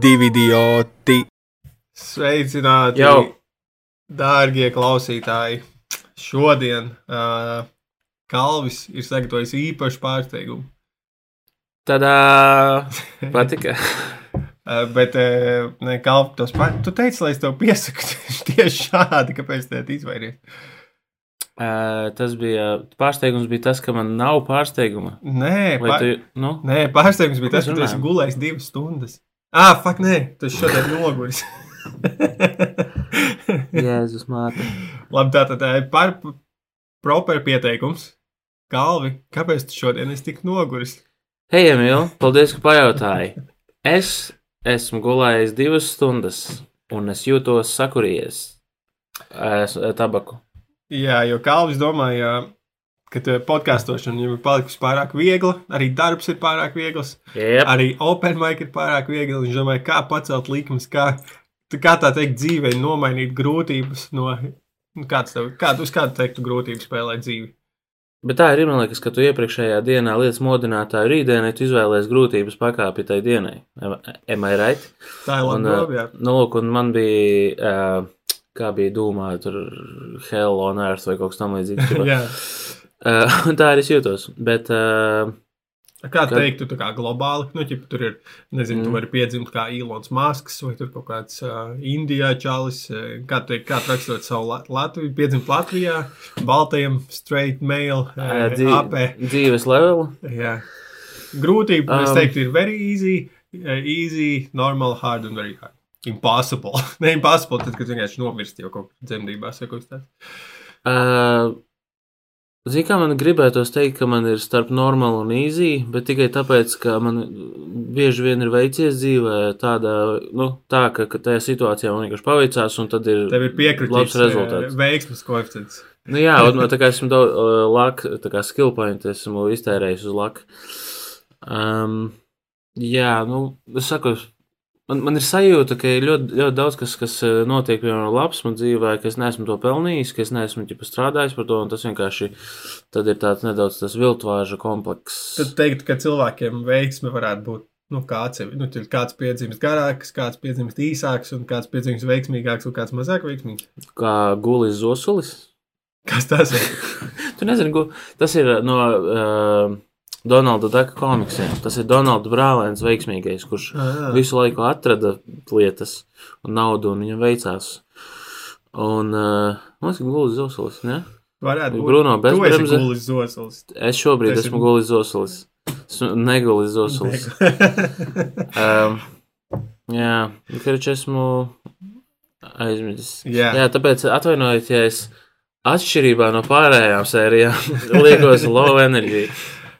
divi idioti. Sveicināti, Jau. dārgie klausītāji. Šodien uh, Kalvis ir sagatavojis īpašu pārsteigumu. Tādā patika. Uh, bet, uh, ne, Kalvi, tos pār... tu teici, lai es tev piesaku tieši šādi, kāpēc te izvairījies. Uh, tas bija pārsteigums, bija tas, ka man nav pārsteiguma. Nē, Vai pār... tu, nu, nē, pārsteigums bija tas, ka tu esi gulējis divas stundas. Ah, fuck, nē, tas šodien noguris. Jēzus māte. Labi, tā tad par proper pieteikums. Kalvi, kāpēc tu šodien esi tik noguris? Hei, Emīl, paldies, ka pajautāji. Es esmu gulējis divas stundas, un es jūtos sakurījies. Es tabaku. Jā, jo Kalvis domāja, ka tev podkāstošana jau ir palikusi pārāk viegla, arī darbs ir pārāk viegls, Yep. arī open mic ir pārāk viegli. Viņš domāja, kā pacelt likmes, kā, kā tā teikt, dzīvē nomainīt grūtības no. nu, Kāds tev, kādu, uz kādu teiktu grūtību spēlēt dzīvi? Bet tā ir, man liekas, ka tu iepriekšējā dienā lietas modinātāju rītdienai izvēlējies grūtības pakāpi tai dienai. Am I right? Tā ir Un, labi. ā, doba, jā. nu, lūk, un man bija, uh, kā bija domā, tur Hell on Earth vai kaut kas tam līdzīgs. jā. uh, tā arī es jūtos. Bet, uh, Kā Kad- teiktu, tā kā globāli, nu, ķip, tur ir, nezinu, mm. tu vari piedzimt kā Ilons Masks vai tur kaut kāds uh, Indijā čalis, kā teikt, kā rakstot savu Lat Latviju, piedzimt Latvijā, baltajam, straight male, uh, dzīve, AP. dzīves levelu. Jā. Grūtība, um, es teiktu, ir very easy, easy, normal, hard un very hard. Impossible. ne impossible, tad, kad vienkārši nomirst jau kaut dzemdībās vai kaut kas tāds. Uh, Zini, kā man gribētos teikt, ka man ir starp normālu un īzī, bet tikai tāpēc, ka man bieži vien ir veicies dzīvē tāda, nu, tā, ka, ka tajā situācijā man vienkārši paveicās, un tad ir, Tev ir piekritis labs rezultāts. veiksmes koeficients. Nu, jā, un tā kā esmu daudz uh, laka, tā kā skill point esmu iztērējis uz laka. Um, jā, nu, es saku, man, man ir sajūta, ka ir ļoti, ļoti daudz kas, kas uh, notiek, piemēram, labs man dzīvē, ka es neesmu to pelnījis, ka es neesmu ķipa, strādājis par to, un tas vienkārši ir tāds nedaudz tas viltvāža komplekss. Tad teikt, ka cilvēkiem veiksme varētu būt. Nu, kāds nu, kāds piedzimst garāks, kāds piedzimst īsāks, un kāds piedzimst veiksmīgāks, un kāds mazāk veiksmīgs. Kā gulis zosulis. Kas tas ir? Tu nezini, tas ir no uh, Donalda Daka komiksiem. Tas ir Donalda brālēns veiksmīgais, kurš Ah, visu laiku atrada lietas un naudu, un viņam veicās. Un, uh, man liekas, ka gulis zosulis, ne? varētu būt. Bruno Bezbremze. gulis zosulis. Es šobrīd ir- esmu gulis zosulis. Esmu negulis zosulis. Um, jā, karš esmu aizmirsis. Jā. jā, tāpēc atvainojiet, ja es atšķirībā no pārējām sērijām liekos low energy.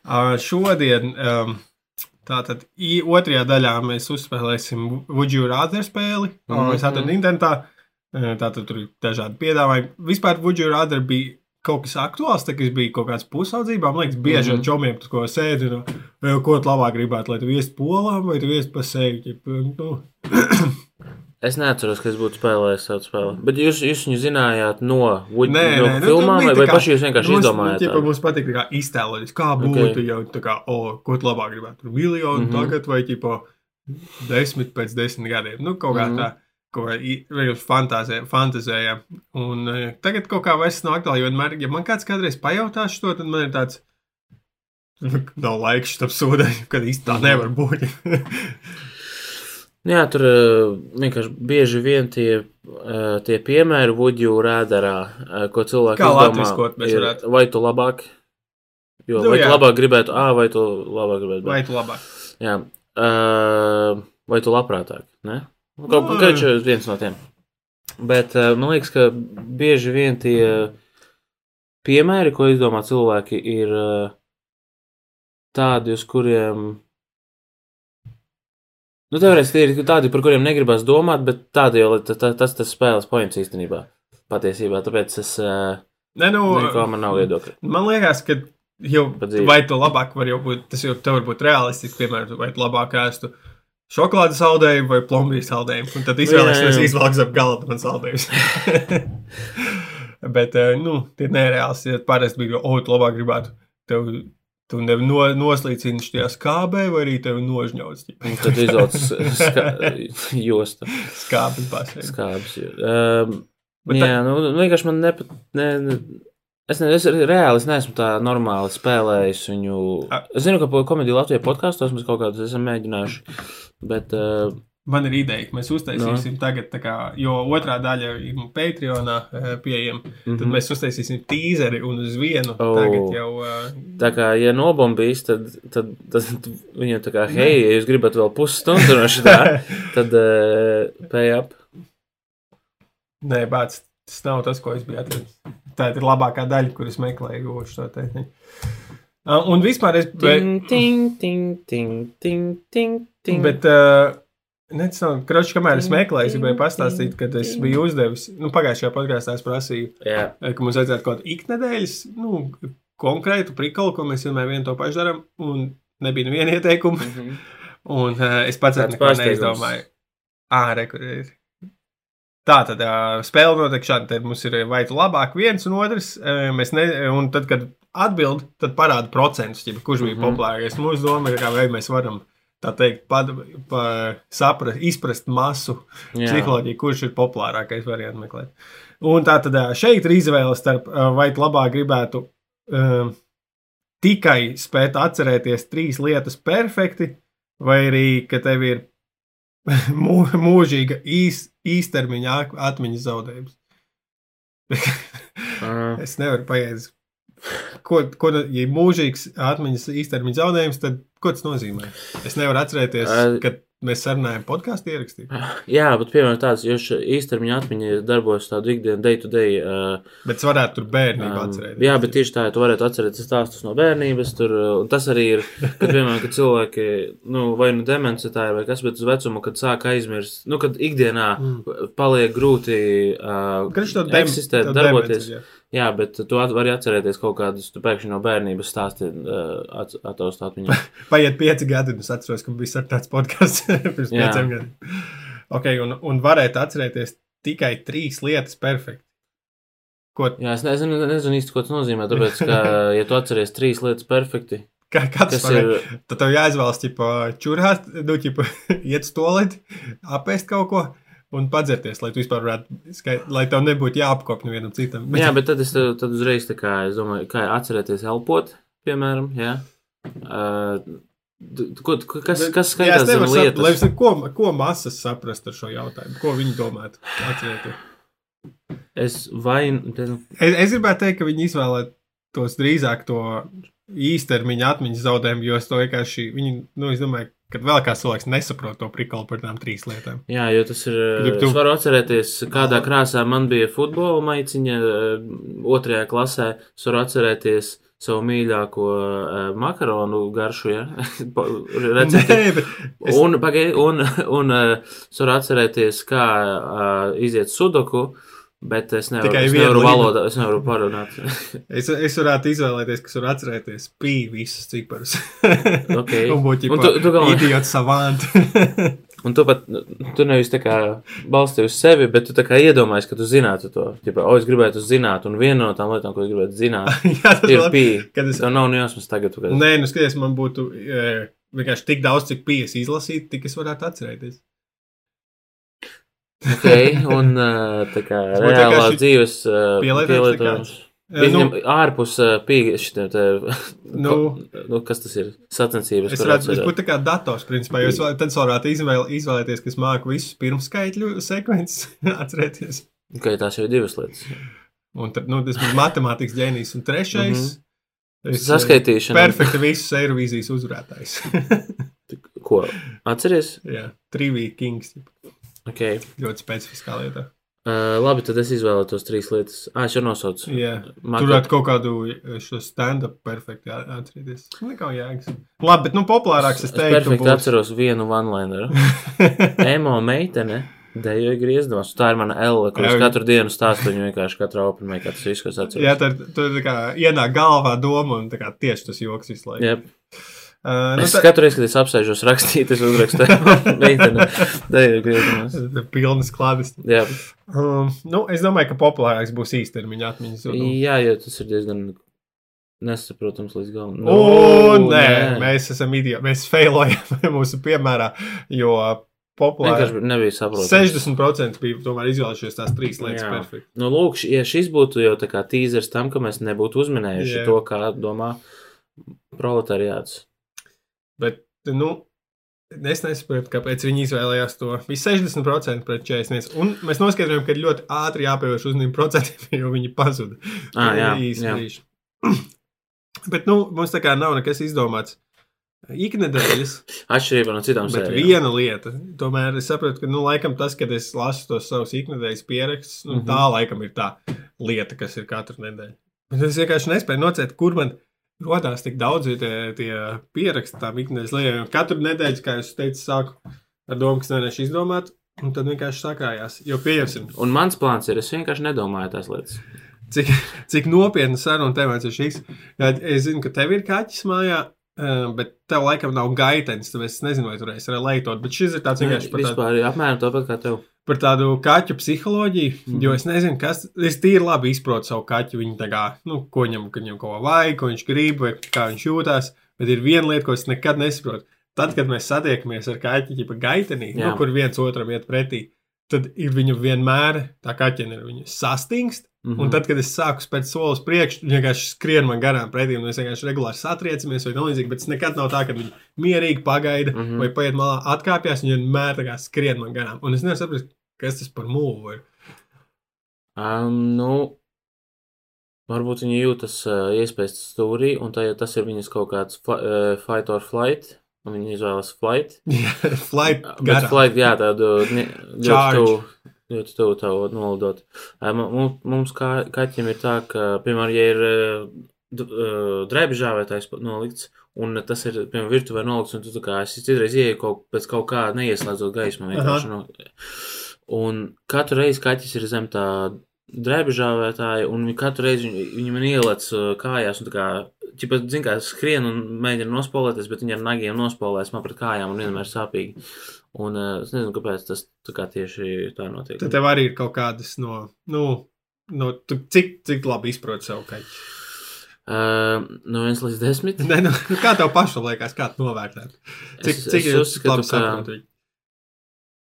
Uh, šodien, um, tātad otrajā daļā mēs uzspēlēsim You Rather spēli. Mm -hmm. Es atradu Mhm. internetā. Uh, Tātad tur ir dažādi piedāvājumi. Vispār You Rather bija kaut kas aktuāls, tā, kas bija kaut kāds pusaudzībā. Man liekas, bieži ar Mhm. čomiem, tas, ko sēdi, no, vai ko tu labāk gribētu, lai tu viestu polām vai tu viestu pa seju. Nu, Es neatceros, ka es būtu spēlējis savu spēli. Bet jūs, jūs viņu zinājāt no, Wood, Nē, no nu, filmām, vai, vai paši jūs vienkārši mums, izdomājāt? ķipa, tādu? mums patīk kā iztēloties, kā būtu jau tā kā, o, ko tu labāk gribētu. Miljonu mm. -hmm. tagad vai ķipa desmit pēc desmit gadiem. Nu, kaut kā mm -hmm. tā. Kaut kā vienkārši fantazē, fantazējām. Un e, tagad kaut kā vairs nav aktuāli. Jo vienmēr, ja man kāds kādreiz pajautās to, tad man ir tāds. Nav laika šitam sūdai, kad īsti tā Mhm. nevar būt. Jā, tur uh, vienkārši bieži vien tie, uh, tie piemēri Woodju rādarā, uh, ko cilvēki Kā izdomā, ir, vai tu labāk, jo, Nu, vai jā. tu labāk gribētu A, vai tu labāk gribētu B. Vai tu labāk? Jā, vai tu labprātāk, ne? Nu, Kaut Nu, kā viens no tiem. Bet man liekas, ka bieži vien tie piemēri, ko izdomā cilvēki, ir tādi, uz kuriem Nu, teorētiski tie ir tādi, par kuriem negribas domāt, bet tādi jau ta- ta- tas tas spēles points īstenībā. Patiesībā, tāpēc es Nē, nu, neko man nav viedokļa. Man liekas, ka jau vai tu labāk vari būt, tas jau tev var būt realistiski, piemēram, vai tu labāk ēstu šokolādes saldējumu vai plombīru saldējumu. Un tad izvēlēsies, izvēlēsies ap galdu man saldējumus. Bet, nu, tie ir nereāls. Ja parasti bija, o, tu labāk gribētu tev Tu nevi no, noslīcini šajā skābē, vai arī tevi nožņauts. Tad izvelc ska jostu. Skābes basēs. Skābes. Um, Bet jā, nu, vienkārši man nepat. Ne, ne, es, ne, es reāli es neesmu tā normāli spēlējis viņu. A- Es zinu, ka komēdiju Latvijas podkāstos mēs kaut kādus esam mēģinājuši. Bet, uh, Man ir ideja, ka mēs uztaisīsim no. tagad, kā, jo otrā daļa ir Patreonā eh, pieejama. Mm -hmm. Tad Mhm. mēs uztaisīsim tīzeri un uz vienu. Oh. Tagad jau uh, tā kā, ja nobombīs, tad, tad, tad viņam tā kā, hei, ja jūs gribat vēl pusstundu no šitā, tad uh, pay up. nē, bāc, tas nav tas, ko es biju atradis. Tā ir labākā daļa, kuras meklēju šo tehniku. Uh, un vispār es. Ting, ting, ting, ting, ting, ting. bet uh, Necinu, kroči, kamēr es meklēju, es gribēju pastāstīt, ka es biju uzdevis, nu, pagājušajā podkāstā es prasīju, Jā, eh, ka mums vajadzētu kaut kādu iknedēļas, nu, konkrētu prikalu, ko mēs vienmēr vienu to pašu darām, un nebija neviena ieteikuma. Mhm. Un uh, es pats Tāds neko neizdomāju. Ā, re, kur ir. Tā tad uh, spēle notiek šādi. Tad mums ir vai tu labāk viens un otrs. Uh, mēs ne, un tad, kad atbild, tad parāda procentus, ķipa, kurš bija mm. -hmm. populārākais. Mūsu doma ir, kā vai mēs varam tā teikt, pad, pa, saprast, izprast masu jā. psiholoģiju, kurš ir populārākais variants meklēt. Un tā tad šeit ir izvēle starp, vai labāk gribētu um, tikai spēt atcerēties trīs lietas perfekti, vai arī, ka tev ir mū, mūžīga īs, īstermiņa atmiņas zaudējums. Es nevaru paiet. Ko, ko, ja ir mūžīgs atmiņas īstermiņa zaudējums, tad ko tas nozīmē? Es nevaru atcerēties, Ā, kad mēs sarunājam podkāstu ierakstīt. Jā, bet piemēram tāds, jo īstermiņa atmiņa darbojas tādu ikdienu, day to day. Uh, Bet es varētu tur bērnībā Um, atcerēties. jā, bet tieši tā, ja tu varētu atcerēties stāstus no bērnības. Tur, uh, un tas arī ir, kad, piemēram, kad cilvēki, nu, vai nu demence tā ir, vai kas, bet uz vecumu, kad sāk aizmirst, nu, kad ikdienā Mm. paliek grūti uh, eksistēt, darboties. demenci, jā. Jā, bet tu vari atcerēties kaut kādus, tu pēkšņi no bērnības stāsti uh, at, ataustāt viņu. Paiet pieci gadi, un es atceros, ka bija tāds podkāsts pirms Jā. pieciem gadiem. Okay, un, un varētu atcerēties tikai trīs lietas perfekti. Ko, Jā, es nezinu, nezinu īsti, ko tas nozīmē, tāpēc, ka, ja tu atceries trīs lietas perfekti, kā, kā tas kas var ir? Tad tev jāizvēlas, ķipa, čurāt, nu, ķipa, iet uz toleti, apēst kaut ko un padzerties, lai tu vispār varētu, skait, lai tev nebūtu jāapkopņu vienam citam. Jā, bet tad es tad uzreiz tā kā, es domāju, kā atcerēties elpot, piemēram, jā. Uh, ko, kas, kas skaitās zem lai lietas? es- ko, ko masas saprast ar šo jautājumu, ko viņi domātu. Atcerieties. Es vai, nu, Es, es gribētu teikt, ka viņi izvēlētos drīzāk to īstermiņa atmiņas zaudējumu, jo es to vienkārši, viņi, nu, es domāju, ka vēl kāds cilvēks nesaprot to prikalu par tām trīs lietām. jā, jo tas ir, Ja tu- es varu atcerēties, kādā krāsā man bija futbola maiciņa uh, otrajā klasē, es varu atcerēties savu mīļāko uh, makaronu garšu, ja, recepti. Nē, es, Un, pagai, un, un uh, es varu atcerēties, kā uh, iziet sudoku, bet es nevaru, Tikai es nevaru valodā, es nevaru parunāt. es, es varētu izvēlēties, kas var atcerēties pī visus ciparus. Ok. Un būt jau tu- tu galvenais- idiots savant. Un tu pat, tu nevis tā kā balsti uz sevi, bet tu tā kā iedomājies, ka tu zinātu to. Ķipa, o, es gribētu zināt, un viena no tām lietām, ko es gribētu zināt, Jā, ir pī. kad es- Tev nav nejausmas tagad, kad... Nē, nu skaties, man būtu e, vienkārši tik daudz, cik pijas izlasīt, tik es varētu atcerēties. Ok, un uh, tā kā Tas būtu reālā vienkārši dzīves pielietojums pielietojums. E, Viņam nu, ārpus te, Nu. nu, kas tas ir? Sacensības. Es kur varētu atcerēt. būt tā kā dators, principā, jo es tad varētu izvēl, izvēlēties, kas māku visus pirmskaitļu sekvences atcerēties. Ok, tās jau ir divas lietas. Un tad, nu, tas būtu matemātikas ģēnijs. Un trešais. Mhm. es, Saskaitīšana. eh, Perfekti visus Eirovīzijas uzvarētājs. Ko? Atceries? Jā, Trivija Kings. Ok. Ļoti specifiskā lietā. Uh, labi, tad es izvēlētos trīs lietas. Ah, es jau nosaucu. Jā. Man Tur varētu kaut kādu eh, šo stand-up perfekti atcerēties. Nekā jēgas. Labi, bet nu populārāks es es teiktu. perfekti būs- atceros vienu one-lineru. Emo meitene. Dejoja griezdos. Tā ir mana Ella, kuras Jā. katru dienu stāstu viņu vienkārši katrā openmē, kā tas viss, ko es atceros. Jā, tur tā kā ienāk galvā doma un tā kā tieši tas joks visu laiku. Jep. Uh, nu, Es tā- katru reizi, kad es apsēžos rakstīt, es uzrakstu meitene. Dejoja griezdos. Pilnas klādes. Jā. Um, nu, es domāju, ka populārāks būs īstermiņa atmiņas. Jā, jo tas ir diezgan nesaprotams līdz galam. Nu, o, nē, nē, mēs esam idioti. Mēs failojam mūsu piemērā, jo populāri. Vienkārši nebija saprotams. 60% bija tomēr izvēlējušies tās trīs lietas Jā. perfekti. Nu, lūk, ja šis būtu jau tā kā tīzers tam, ka mēs nebūtu uzminējuši Jā. to, kā domā proletariāts. Bet, nu, es nesaprotu, kāpēc viņi izvēlējās to. Bija 60% pret 41%. Un mēs noskaidrojām, ka ir ļoti ātri jāpievērš uzmanību procentiem, jo viņi pazuda. Ah, jā, jā. Bet, nu, mums tā kā nav nekas izdomāts. Iknedēļas, Atšķirībā no citām bet sērijām. viena lieta. Tomēr es saprotu, ka, nu, laikam tas, kad es lasu tos savus iknedēļas pierakstus, nu, Mhm. tā laikam ir tā lieta, kas ir katru nedēļu. Bet es vienkārši nespēju nocēt, kur man rodās tik daudz tie, tie pieraksti tām ikdienas lietām. Katru nedēļu, kā jūs teicāt, sāku ar domu, kas nevarēšu izdomāt, un tad vienkārši sakājās. Jo pieņemsim, Un mans plāns ir, es vienkārši nedomāju tās lietas. cik, cik nopietna saruna temats ir šis. Es zinu, ka tev ir kaķis mājā. ā, Bet tev laikam nav gaitenis, tad es nezinu, vai tur es leitot. Bet šis ir tāds vienkārši par tādu, Vispār apmēram tāpat kā tev. Par tādu kaķu psiholoģiju. Mm Mhm. Jo es nezinu, kas. Es tīri labi izprotu savu kaķu. Viņu tā kā, nu, ko viņam, viņam ko vajag, ko viņš grib, vai kā viņš jūtas. Bet ir viena lieta, ko es nekad nesaprotu. Tad, kad mēs satiekamies ar kaķi, jau gaitenī, nu, kur viens otram iet pretī, tad ir viņu vienmēr tā kaķene ir viņu sastingst. Mhm. Un tad, kad es sāku spēt soli uz priekšu, viņi vienkārši skrien man garām pretī, un mēs vienkārši regulāri satriecamies, vai nelīdzīgi. Bet tas nekad nav tā, ka viņi mierīgi pagaida, mm Mhm. -hmm. vai paiet malā, atkāpjas, un viņi vienmēr tā kā skrien man garām. Un es nevaru saprast, kas tas par mūlu ir. Um, nu, varbūt viņi jūtas uh, iespējas stūrī, un tā, tas ir viņas kaut kāds uh, fight or flight. Un viņi izvēlas flight. Flight, garām. flight, jā, tādu ļoti tuvu. Ļoti tuvu tā nolidot. Mu- mu- Mums kā kaķiem ir tā, ka, piemēram, ja ir d- uh, drēbžāvētājs pa- nolikts, un tas ir, piemēram, virtuvē nolikts, un tu tā kā es citreiz ieeju kaut, pēc kaut kā neieslēdzot gaismu. vienkārši No, un katru reizi kaķis ir zem tā drēbžāvētāja, un katru reizi viņi, viņi man ielec kājās, un tā kā, ķipa, zin kā, skrien un mēģina nospolēties, bet viņi ar nagiem nospolēs man pret kājām un vienmēr sāpīgi. Un uh, es nezinu, kāpēc tas tā kā tieši tā notiek. Tad tev arī ir kaut kādas no, nu, no tu, cik, cik labi izproti savu kaķi. Uh, no 1 līdz 10. Nē, nu, kā tev pašam liekas, kā tu novērtēt? Cik, Es- cik es jūs uzskatu, labi ka- saprotat viņu?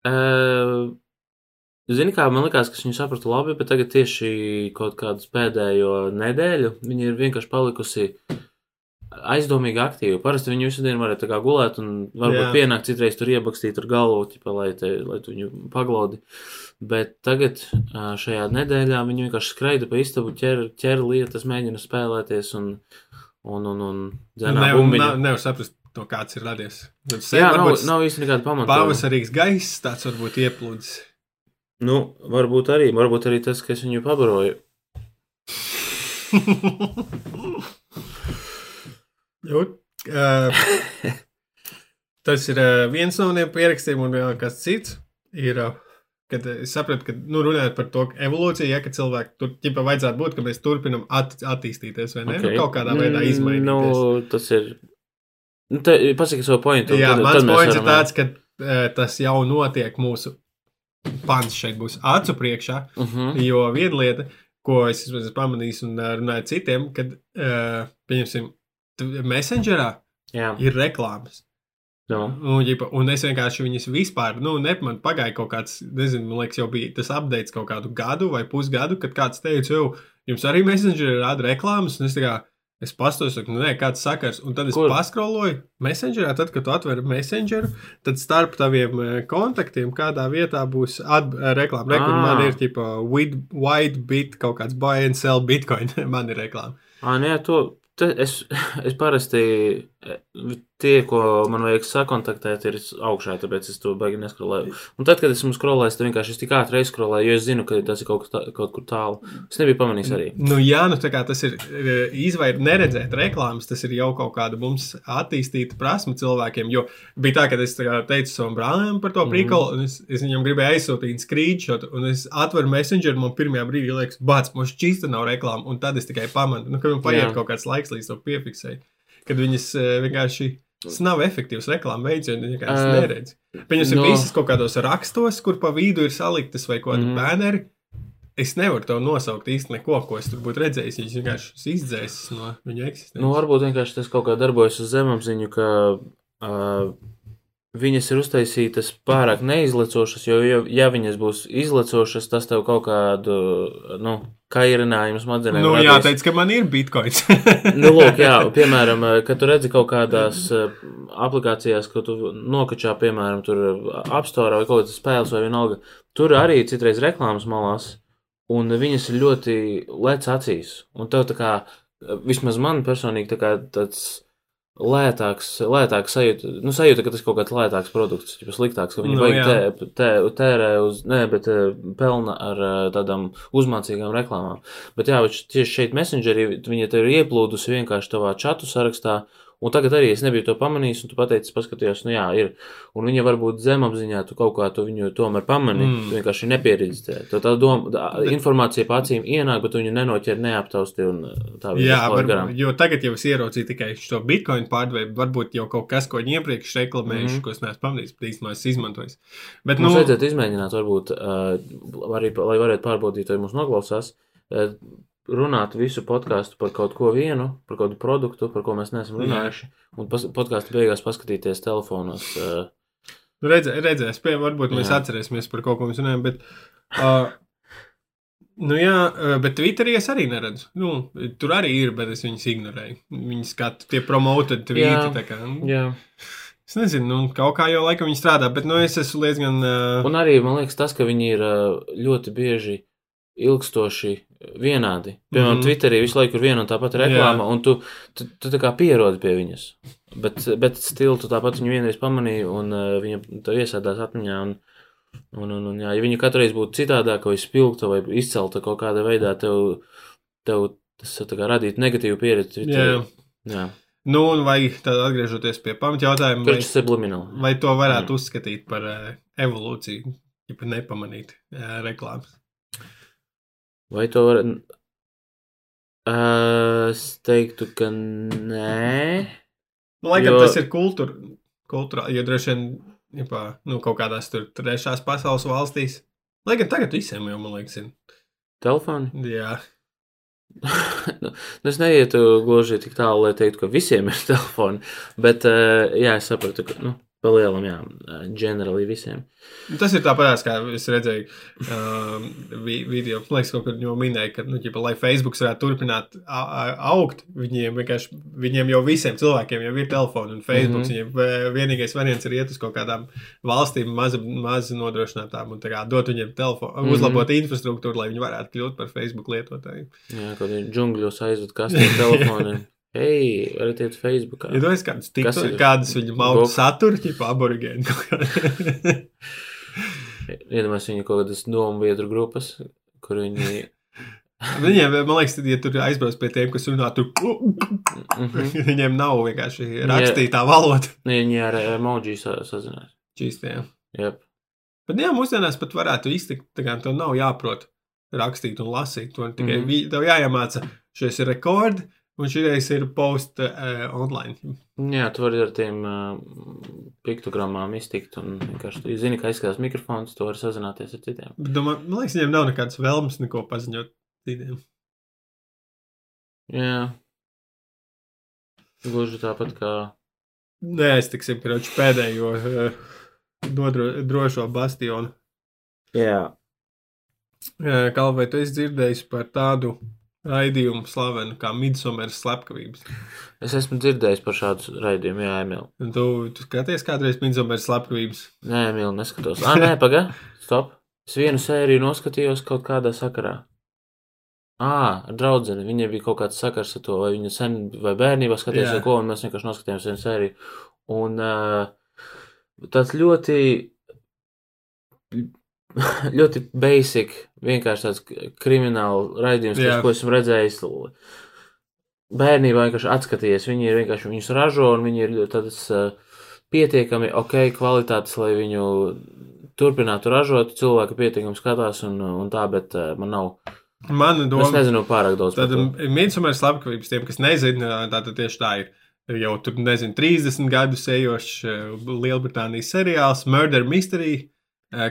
Uh, Zini, kā man liekas, ka viņi saprata labi, bet tagad tieši kaut kādu pēdējo nedēļu viņi ir vienkārši palikusi aizdomīgi aktīvi. Parasti viņi visu dienu varēja tā kā gulēt un varbūt Jā. pienākt citreiz tur iebakstīt ar galvu, ķipa, lai, te, lai tu viņu paglaudi. Bet tagad šajā nedēļā viņi vienkārši skraida pa istabu, ķer, ķer lietas, mēģina spēlēties un, un, un, un dzenā Nevar bumbiņu. ne, nevar saprast, no kāds ir radies. Tad Jā, nav, nav īsti nekāda pamata. Pavasarīgs gaiss, tāds varbūt ieplūdis. Nu, varbūt arī, varbūt arī tas, ka es viņu pabaroju. Jūt, uh, tas ir uh, viens no tiem pierakstiem, un vēl kas cits ir. Uh, Kad es sapratu, ka nu, runājot par to evolūciju, ja ka cilvēki tur ķipa vajadzētu būt, ka mēs turpinām at attīstīties, vai ne? Okay. Nu, kaut kādā veidā izmainīties. Nu, tas ir. Nu, te, pasaki savu pointu. Jā, tad- mans tad points ir varam- tāds, ka uh, tas jau notiek mūsu pants šeit būs acu priekšā. Mhm. Jo viena lieta, ko es esmu pamanījis un runāju citiem, kad, uh, pieņemsim, Messengerā Jā, ir reklāmas. nu, Un, ģipa, un es vienkārši viņas vispār, nu, ne, man pagāja kaut kāds, nezinu, man liekas, jau bija tas updates kaut kādu gadu vai pusgadu, kad kāds teica, jau, jums arī Messengerī rāda reklāmas, un es tā kā, es pastos, saku, nu, nē, kāds sakars, un tad es Kur? paskroloju Messengerā, tad, kad tu atver Messengeru, tad starp taviem eh, kontaktiem kādā vietā būs at, eh, reklāma. Re, kur Ā. man ir, tipo, white bit, kaut kāds buy and sell bitcoin, man ir reklāma. ah, nē, to. Te, es, es parasti e, tie, ko man vajag sakontaktēt, ir augšā, tāpēc es to baigi neskrolēju. Un tad, kad esmu skrolējis, tad vienkārši es tik ātri skrolēju, jo es zinu, ka tas ir kaut, tā, kaut kur tālu. Es nebiju pamanījis arī. Nu, jā, nu tā kā tas ir izvairīts, neredzēt reklāmas, tas ir jau kaut kāda mums attīstīta prasme cilvēkiem. Jo bija tā, ka es tā teicu savam brālim par to Mhm. prikolu, un es, es viņam gribēju aizsūtīt screenshot, un es atveru messenger, man pirmajā brīdī liekas, bāc, mums čista nav reklāma, un tad es tikai pamanu, nu, ka man paiet Jā. kaut kāds laiks, līdz to piefiksēju. Kad viņas eh, vienkārši. Tas nav efektīvs reklāmas veids, jo viņi vienkārši Ā, neredz. Viņas ir no. visas kaut kādos rakstos, kur pa vidu ir saliktas vai kaut kādi Mhm. banneri. es nevaru to nosaukt īsti neko, ko es tur būtu redzējis. Viņš vienkārši izdzēsis no viņa eksistences. Nu, varbūt vienkārši tas kaut kā darbojas uz zemapziņu, ka uh, viņas ir uztaisītas pārāk neizlecošas, jo, ja, ja viņas būs izlecošas, tas tev kaut kādu, nu, kairinājumu smadzenēm. Nu, radīs. jāteic, ka man ir bitkoins. nu, lūk, jā, piemēram, kad tu redzi kaut kādās uh, aplikācijās, ko tu nokačā, piemēram, tur apstorā vai kaut kādas spēles vai vienalga, tur arī citreiz reklāmas malās, un viņas ir ļoti lec acīs. Un tev tā kā, vismaz man personīgi, tā kā tāds lētāks, lētāks sajūta, nu, sajūta, ka tas kaut kāds lētāks produkts, ja sliktāks, ka viņi Nu, jā. tē, tē, tērē uz, nē, bet eh, pelna ar eh, tādām uzmācīgām reklāmām. Bet jā, tieši šeit messengerī viņa te ir ieplūdusi vienkārši tavā čatu sarakstā, un tagad arī es nebiju to pamanījis, un tu pateici, paskatījos, nu jā, ir. Un viņa varbūt zemapziņā, tu kaut kā tu viņu tomēr pamanīji, Mm. tu vienkārši nepiereģistrē. Tā, tā doma, tā informācija pacīm ienāk, bet tu viņu nenoķer, neaptausti, un tā Jā, paliek var, jo tagad jau es ieraudzīju tikai šo bitkoinu pārdevēju. Varbūt jau kaut kas, ko viņi iepriekš reklamējuši, mm ko es neesmu pamanījis, bet īstenībā es izmantoju. Bet, Mums nu, vajadzētu izmēģināt, varbūt, uh, arī, lai varētu pārbaudīt, vai mums noklausās, uh, runāt visu podkāstu par kaut ko vienu, par kādu produktu, par ko mēs neesam runājuši, un podkāstu beigās paskatīties telefonos. Uh, nu, redzē, redzēs, pie, varbūt mēs Jā. atcerēsimies par kaut ko mēs runājam. Bet, uh, nu, jā, bet Twitterī es arī neredzu. Nu, tur arī ir, bet es viņus ignorēju. Viņi skata tie promoted tweeti. Jā. nu, jā. es nezinu, nu, kaut kā jau laikam viņi strādā, bet nu, es esmu diezgan. Uh, Un arī man liekas, tas, ka viņi ir ļoti bieži ilgstoši vienādi. Piemēram, mm. -hmm. Twitterī visu laiku ir viena un tā pati reklāma, Jā. un tu, tu, tu tā kā pierodi pie viņas. Bet, bet stilu tu tāpat viņu vienreiz pamanīji, un uh, viņa tev iesēdās atmiņā. Un, un, un, un, jā, ja viņa katru reizi būtu citādāka, vai spilgta, vai izcelta kaut kādā veidā, tev, tev tas radītu negatīvu pieredzi. Twitterī. jā. jā. Nu, un vai tad atgriežoties pie pamatjautājuma, vai, subliminal? vai to varētu Mm. uzskatīt par uh, evolūciju, ja nepamanīt uh, reklāmas? Vai to var. Uh, es teiktu, ka nē. Nu, laikam Jo- jo... tas ir kultūra, kultūra jo droši vien jopā, nu, kaut kādās tur trešās pasaules valstīs. Lai gan tagad visiem jau, man liekas, ir. Telefoni? Jā, nu, es neietu gluži tik tālu, lai teiktu, ka visiem ir telefoni. Bet, uh, jā, es sapratu, ka, nu, palielam, jā, ģenerāli visiem. Nu, tas ir tāpat, kā es redzēju um, vi video. Man liekas, kaut kur jau minēja, ka, nu, ģipa, lai Facebook varētu turpināt augt, viņiem vienkārši, viņiem jau visiem cilvēkiem jau ir telefoni un Facebook. Mm. -hmm. Viņiem vienīgais variants ir iet uz kaut kādām valstīm, mazi, mazi nodrošinātām un tā kā dot viņiem telefonu, mm. -hmm. uzlabot infrastruktūru, lai viņi varētu kļūt par Facebook lietotājiem. Jā, kaut kādā džungļos aizved kastīt telefoniem. Hei, varat iet Facebookā. Ja domājat, kādas, Kas tikto, ir? kādas viņu maudu satura, tipā aborigēni. Iedomājieties, viņi kaut kādas domu biedru grupas, kur viņi. Viņiem, man liekas, tad, ja tur aizbrauc pie tiem, kas runā, tur Mhm. viņiem nav vienkārši rakstītā valoda. Viņi ar emoji sa- sazinās. Čīstiem. Jep. Bet jā, mūsdienās pat varētu iztikt, tā kā tev nav jāprot rakstīt un lasīt. To tikai mm Mhm. -hmm. tev jāiemāca, šis ir rekords, un šis ir post uh, online. Jā, tu vari ar tiem uh, piktogrammām iztikt un vienkārši tu zini, ka aizskatās mikrofons, tu vari sazināties ar citiem. Domā, man liekas, viņiem nav nekādas vēlmes neko paziņot citiem. Jā. Gluži tāpat kā. Neaiztiksim, kroči, pēdējo uh, nodro, drošo bastionu. Jā. Uh, Kā vai tu esi dzirdējis par tādu raidījumu slavenu kā Midsomeras slepkavības? Es esmu dzirdējis par šādu raidījumu, jā, Emīl. Tu, tu skaties kādreiz Midsomeras slepkavības? Nē, Emīl, neskatos. Ah, nē, paga. Stop. Es vienu sēriju noskatījos kaut kādā sakarā. Ah, draugu. Viņai bija kaut kāds sakars ar to, vai viņa sen vai bērnībā skatījās, Jā. vai ko, un mēs vienkārši noskatījāmies vienu sēriju. Un uh, tāds ļoti, ļoti basic, vienkārši tāds krimināla raidījums, kas, ko esmu redzējis. Bērnībā vienkārši atskatījies, viņi ir vienkārši viņus ražo, un viņi ir tādas uh, pietiekami ok kvalitātes, lai viņu turpinātu ražot. Cilvēki pietiekami skatās, un, un tā, bet uh, man nav. Mana Es doma nezinu pārāk daudz Tad to. Midsomeras slepkavības tiem, kas nezina, tā tad tieši tā ir. Jau tur, nezinu, 30 gadus ejošs Lielbritānijas seriāls Murder Mystery.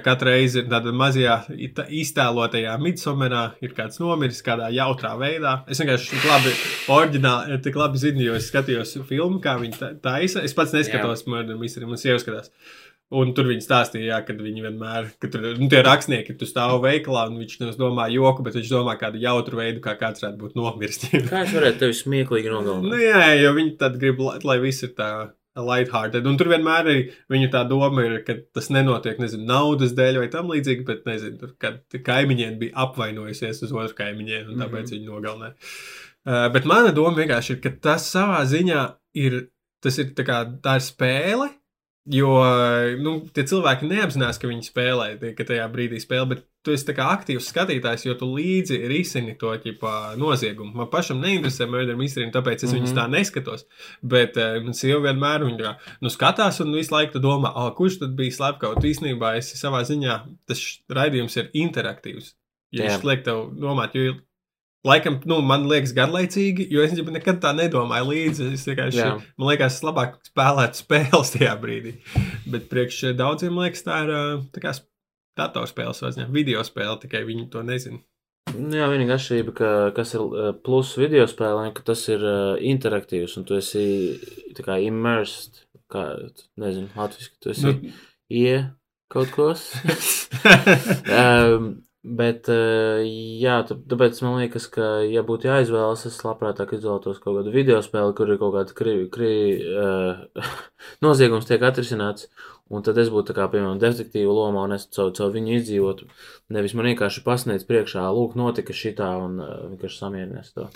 Katru reizi ir tāda mazajā iztēlotajā midsomerā, ir kāds nomiris kādā jautrā veidā. Es vienkārši tik labi, oriģināli, tik labi zinu, jo es skatījos filmu, kā viņi ta- taisa. Es pats neskatos Murder Mystery, man sieva skatās. Un tur viņi stāstīja, jā, kad viņi vienmēr, ka tur nu, tie rakstnieki, tu stāv veikalā, un viņš nevis domā joku, bet viņš domā kādu jautru veidu, kā kāds varētu būt nomirst. Kā es varētu tevi smieklīgi Nu, nogalināt? jā, jo viņi tad grib, lai, lai viss ir tā lighthearted. Un tur vienmēr arī viņu tā doma ir, ka tas nenotiek, nezinu, naudas dēļ vai tam līdzīgi, bet, nezinu, tur, kad kaimiņiem bija apvainojusies uz otru kaimiņiem, un tāpēc mm -hmm. viņi nogalināja. Uh, bet mana doma vienkārši ir, ka tas savā ziņā ir, tas ir tā kā tā ir spēle. Jo nu, tie cilvēki neapzinās, ka viņi spēlē, ka tajā brīdī spēlē, bet tu esi aktīvs skatītājs, jo tu līdzi risini to ķipā, noziegumu. Man pašam neinteresē Murder Mystery, tāpēc es mm -hmm. viņus tā neskatos. Bet uh, man sieva vienmēr viņa nu, skatās un visu laiku domā, oh, kurš tad bija slepkavs. Īsnībā es savā ziņā tas raidījums ir interaktīvs. Ja viņš liek tev domāt, jo Laikam, nu, man liekas, garlaicīgi, jo es nekad tā nedomāju līdzi. Es vienkārši, Jā. man liekas, labāk spēlētu spēles tajā brīdī. Bet priekš daudziem liekas, tā ir tā kā datorspēles vai ne, video spēle, tikai viņi to nezina. Jā, vienīgā atšķirība, ka, kas ir plus video spēlēm, ka tas ir interaktīvs un tu esi tā kā immersed, kā, nezinu, latviski, tu esi nu, ie kaut kos. um, bet, uh, jā, tā- tāpēc man liekas, ka, ja būtu jāizvēlas, es labprātāk izvēlētos kaut kādu video spēli, kur ir kaut kāda krī, krī, uh, noziegums tiek atrisināts. Un tad es būtu kā, piemēram, detektīva lomā, un es caur, caur viņu izdzīvotu. Nevis man vienkārši pasniedz priekšā, lūk, notika šitā, un uh, vienkārši samierinies to.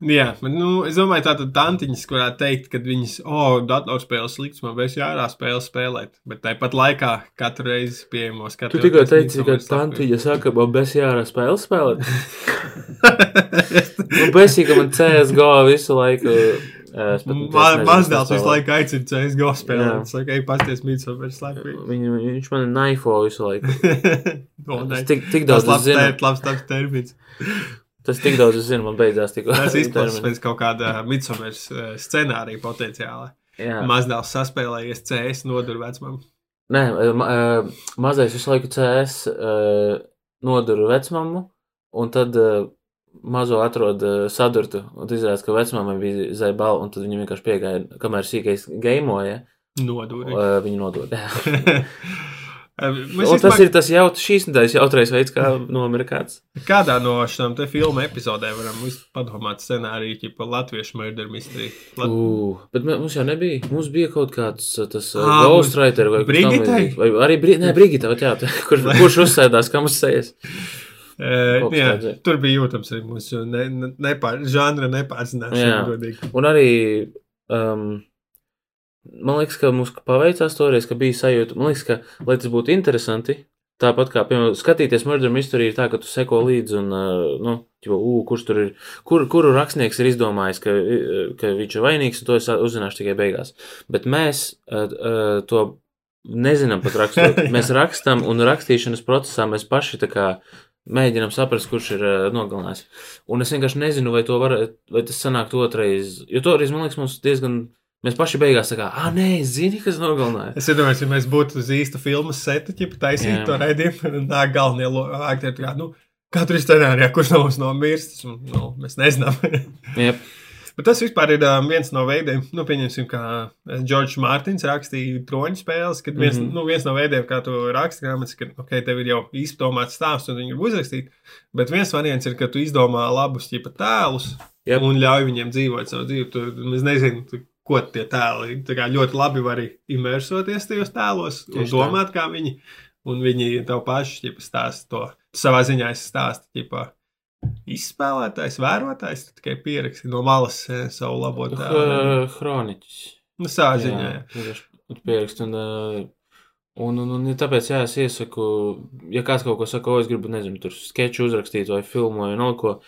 Jā, bet nu, es domāju, tā tad tantiņas, kurā teikt, ka viņas, oh, datorspēles slikts, man vairs jārā spēle spēlēt. Bet tāpat laikā katru reizi pieejamo Tu skatu. tikai teici, ka tantiņa saka, man bez jārā spēle spēlēt. Nu, besī, ka man CSGO visu laiku. Mazdēls visu laiku aicina CSGO spēlēt. Es saku, ej, pasties mītsopers slēpīgi. Viņu, viņš man naifo visu laiku. O, nē. Es tik, tik Tas daudz es labs, labs tāds termins. Tas tik daudz es zinu, man beidzās tikko. Tas izklausās pēc kaut kāda midsomers uh, scenārija potenciāla. Jā. Mazdēls saspēlējies CS nodur vecumam. Nē, eh, ma, eh, mazais visu laiku CS eh, noduru vecmāmu, un tad eh, mazo atrod eh, sadurtu, un izrādās, ka vecmāmai bija zaibala, un tad viņa vienkārši piegāja, kamēr sīkais gaimoja, Noduri. eh, viņa nodod. Mēs Un tas vispār- ir tas jaut, šīs nedēļas jautrais veids, kā nomira kāds. Kādā no šīm te filmu epizodēm varam padomāt scenāriju par latviešu murder mystery? Lat... Uh, bet mums jau nebija. Mums bija kaut kāds uh, tas uh, Ā, Ghostwriter vai Brigitai? Vai arī Bri ne, Brigita, jā, tā, kur, kurš uzsēdās, kam uzsējas. Uh, jā, tāds, jā. tur bija jūtams arī mūsu ne, ne, nepār, žanra nepārzināšana. Un arī, um, man liekas, ka mums paveicās toreiz, ka bija sajūta, man liekas, ka, lai tas būtu interesanti, tāpat kā, piemēram, skatīties Murder Mystery ir tā, ka tu seko līdzi un, nu, ķipa, ū, kurš tur ir, kur, kuru rakstnieks ir izdomājis, ka, ka viņš ir vainīgs, un to es uzzināšu tikai beigās. Bet mēs uh, uh, to nezinām pat rakstot. Mēs rakstam un rakstīšanas procesā mēs paši tā kā mēģinām saprast, kurš ir uh, nogalinājis. Un es vienkārši nezinu, vai, to var, vai tas sanākt otrais. Jo toreiz, man liekas, mums diezgan. Mēs paši beigās sakām, ah, nē, es zinu, kas nogalināja. Es domāju, ja mēs būtu uz īsta filmas seta, ja taisītu to raidījumu, tad nāk galvenie aktieri. tā kā, Nu, katru scenārijā, kurš no mums nomirst, un, nu, mēs nezinām. Jep. Bet tas vispār ir viens no veidiem, nu, pieņemsim, kā Džordžs Mārtiņš rakstīja troņu spēles, kad viens, mm. -hmm. nu, viens no veidiem, kā tu raksti grāmatas, ka, ok, tev ir jau izdomāts stāsts, un viņi ir uzrakstīti, bet viens variants ir, ka tu izdomā labus ķipa tēlus Jep. un ļauj viņiem dzīvot savu dzīvi. Tu, es nezinu, tu, ko tie tēli, tā ļoti labi var imersoties tajos tēlos un Tieši tā. domāt, kā viņi, un viņi tev paši, ķipa, stāsta to. Savā ziņā esi stāsta, ķipa, izspēlētājs, vērotājs, tu tikai pieraksti no malas eh, savu labo tēlu. Hroniķis. Nu, savā ziņā. jā. vienkārši pierakst. Un, uh, un, un, un ja tāpēc, jā, es iesaku, ja kāds kaut ko saka, o, es gribu, nezinu, tur sketču uzrakstīt vai filmu vai no ko.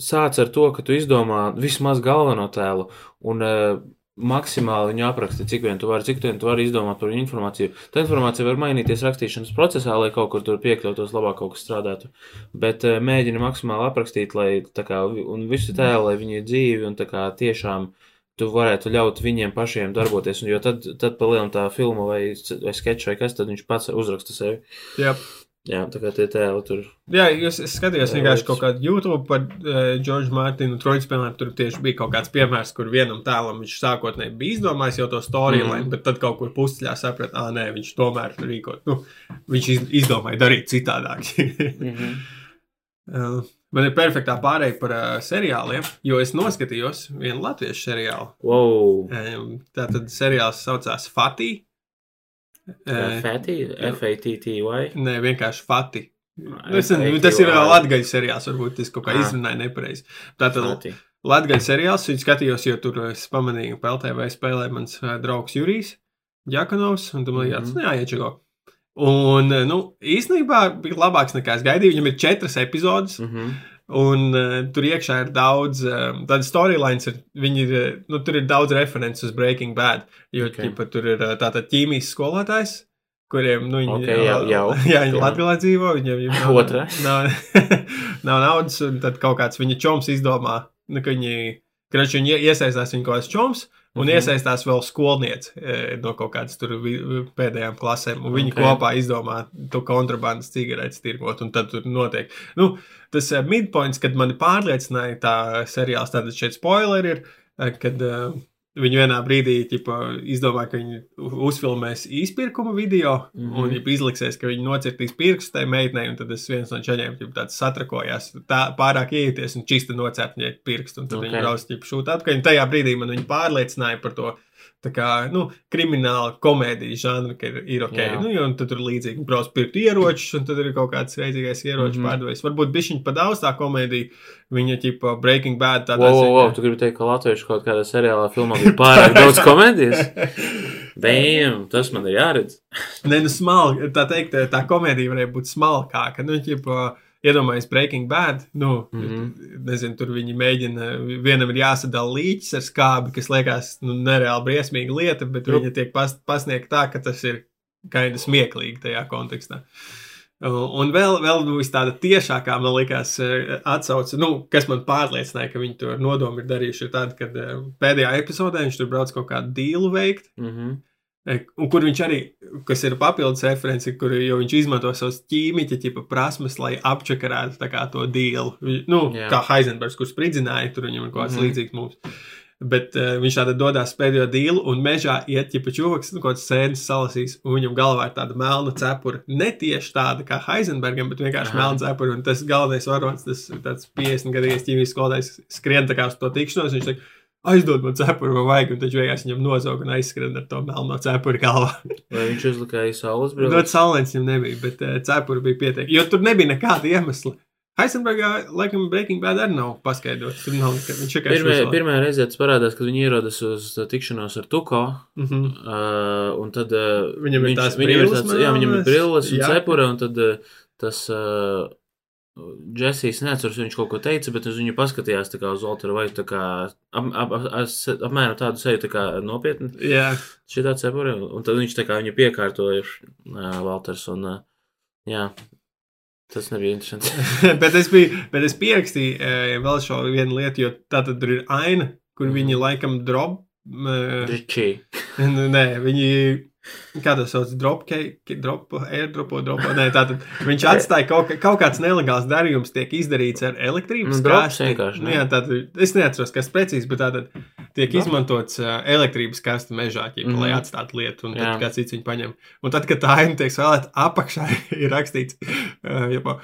Sāc ar to, ka tu izdomā vismaz galveno tēlu un uh, maksimāli viņu apraksti, cik vien tu vari, cik vien tu vari izdomāt par viņu informāciju. Tā informācija var mainīties rakstīšanas procesā, lai kaut kur tur piekļautos, labāk kaut kas strādātu. Bet uh, mēģini maksimāli aprakstīt, lai tā kā, un visi tēli, lai viņi dzīvi un tā kā tiešām tu varētu ļaut viņiem pašiem darboties. Un, jo tad, tad palielināt tā filma vai, vai sketču vai kas, tad viņš pats uzraksta sevi. Jā. Jā, tā kā tie tēli tur. Jā, jūs es skatījos Jā, vienkārši kaut kādu YouTube par uh, Džordžu Mārtiņu Trojas, piemēram, tur tieši bija kaut kāds piemērs, kur vienam tēlam viņš sākotnēji bija izdomājis jau to storyline, Mhm. bet tad kaut kur pusceļā saprata, ah, nē, viņš tomēr rīkot. Nu, viņš iz, izdomāja darīt citādāk. Mm -hmm. Uh, Man ir perfektā pārēja par uh, seriāliem, jo es noskatījos vienu latviešu seriālu. Wow! Um, tā tad seriāls saucās Fatī. Uh, Fatty, F-A-T-T-Y. Nē, vienkārši Fatī. Ah, es nezinu, tas ir vēl Latvijas seriāls, varbūt es kaut kā Ah. izrunāju nepareizi. Tātad Fatty. Latvijas seriāls, viņu skatījos, jo tur es pamanīju, ka PLTV spēlē mans draugs Jurijs Jakunovs, un tam likās, Mhm. nu jā, iečago. Un, nu, īstenībā bija labāks nekā es gaidīju. Viņam ir četras epizodes, Mm -hmm. Un uh, tur iekšā ir daudz, uh, tādas storylines, ir, ir, ā, nu, tur ir daudz references uz Breaking Bad, jo Ok. okay. ķipa, tur ir tātad ķīmijas skolotājs, kuriem, nu, viņi, Ok, jau- jau. jā, viņi Jā. Latvijā dzīvo, viņiem viņiem nav, Otrais. nav, nav naudas, un tad kaut kāds viņa čoms izdomā, nu, ka viņi, krač, viņi ie- iesaistās viņa kaut kāds čoms, un Mhm. iesaistās vēl skolniece e, no kaut kādas tur pēdējām klasēm, un viņi Ok. kopā izdomā to kontrabandas cigaretes tirgot, un tad tur notiek. Nu, tas uh, midpoints, kad mani pārliecināja tā seriāls, tātad šeit spoileri ir, eh, kad uh, viņi vienā brīdī ķipa, izdomā, ka viņi uzfilmēs izpirkuma video, mm. -hmm. un izliksies, ka viņi nocirtīs pirkstu tai meitnei, un tad es viens no čaļiem satrakojās, tā pārāk ieties un čista viņai pirkstu, un tad okay. Ok. viņi brauc ķipa šūt atpakaļ, tajā brīdī man viņi pārliecināja par to, tā kā, nu, krimināla komēdija žanra, ka ir, ir ok. Jā. Nu, jo, tur līdzīgi brauc pirkt ieročus, un tad ir kaut kāds reizīgais ieroču mm. -hmm. pārdevējs. Varbūt bišķiņ pa daudz tā komēdija, viņa ķipa Breaking Bad tādā Wow, wow, wow, tu gribi teikt, ka latviešu kaut kādā seriālā filmā bija pārāk daudz komēdijas? Damn, tas man ir jāredz. Nē, nu, smalki, tā teikt, tā komēdija varēja būt smalkāka. Nu, ķipa, Iedomājieties, Breaking Bad. Nu, mm. -hmm. Nezinu, tur viņi mēģina. Vienam ir jāsadala līķis ar skābi, kas liekas nu, nereāli briesmīga lieta, bet Jup. viņa tiek pas, pasniegta tā, ka tas ir kaini smieklīgi tajā kontekstā. Un vēl, vēl nu, vis tāda tiešākā, man liekas, eh, atsauce, nu, kas man pārliecināja, ka viņi to nodomu ir darījuši, ir tāda, ka eh, pēdējā epizodē viņš tur brauc kaut kādu dīlu veikt. Mm -hmm. E, Un kur viņš arī, kas ir papildus referenci, kur viņš izmanto savus ķīmiķa tipa prasmes, lai apčakarētu to dīlu. Nu, Jā. kā Heisenbergs, kurš spridzināja, tur viņam ir kaut kāds mm līdzīgs mums. Bet uh, viņš tādā dodas pēdējo dīlu, un mežā iet ķipa čūvaks, nu, kaut kāds sēnes salasīs, un viņam galvā ir tāda melna cepura. Ne tieši tāda kā Heisenbergam, bet vienkārši Aha. melna cepura. Un tas galvenais varonis, tas tāds 50 gadīgs ķīmijas skolotājs, skrien tā kā uz to tikšanos. Viņš saka, aizdod man cepuri, vai vajag, un taču vienkārši viņam nozog un aizskrien ar to melno cepuri galvā. Vai viņš uzlika saules brilles? saulēns viņam nebija, bet uh, cepuri bija pietiekami, jo tur nebija nekāda iemesla. Heisenbergā, laikam, Breaking Bad arī nav paskaidrots. Tur nav nekā, viņš tikai Pirmā, pirmā reize tas parādās, kad viņi ierodas uz tā tikšanos ar Tuko. Mm -hmm. Uh, un tad uh, Viņam ir tās viņam ir brilles tāds, jā, viņam ir brilles un jā. cepura, un tad uh, tas uh, Džesijs neatceras, viņš kaut ko teica, bet uz viņu kā uz Walteru vai tā kā ap, ap, ap, ap, apmēram tādu seju tā kā nopietni Jā, šitā cepura, un tad viņš tā kā viņu piekārtoja uh, Walters, un uh, jā, tas nebija interesanti. bet, es biju, bet es pierakstīju uh, vēl šo vienu lietu, jo tā tad ir aina, kur Mhm. viņi laikam drop. Uh, Ričī. nē, viņi. Kā tas sauc? Drop, drop, airdropo, dropo. Nē, tātad viņš atstāja kaut, ka- kaut kāds nelegāls darījums, tiek izdarīts ar elektrības Nu, kasti. vienkārši, Nu, jā, tātad, es neatceros, kas precīzi, bet tātad tiek izmantots uh, elektrības kasta mežā, ķipa, mm -hmm. lai Mhm. atstātu lietu, un Jā. tad kāds cits viņu paņem. Un tad, kad tā aina tiek svēlēta apakšā, ir rakstīts, uh,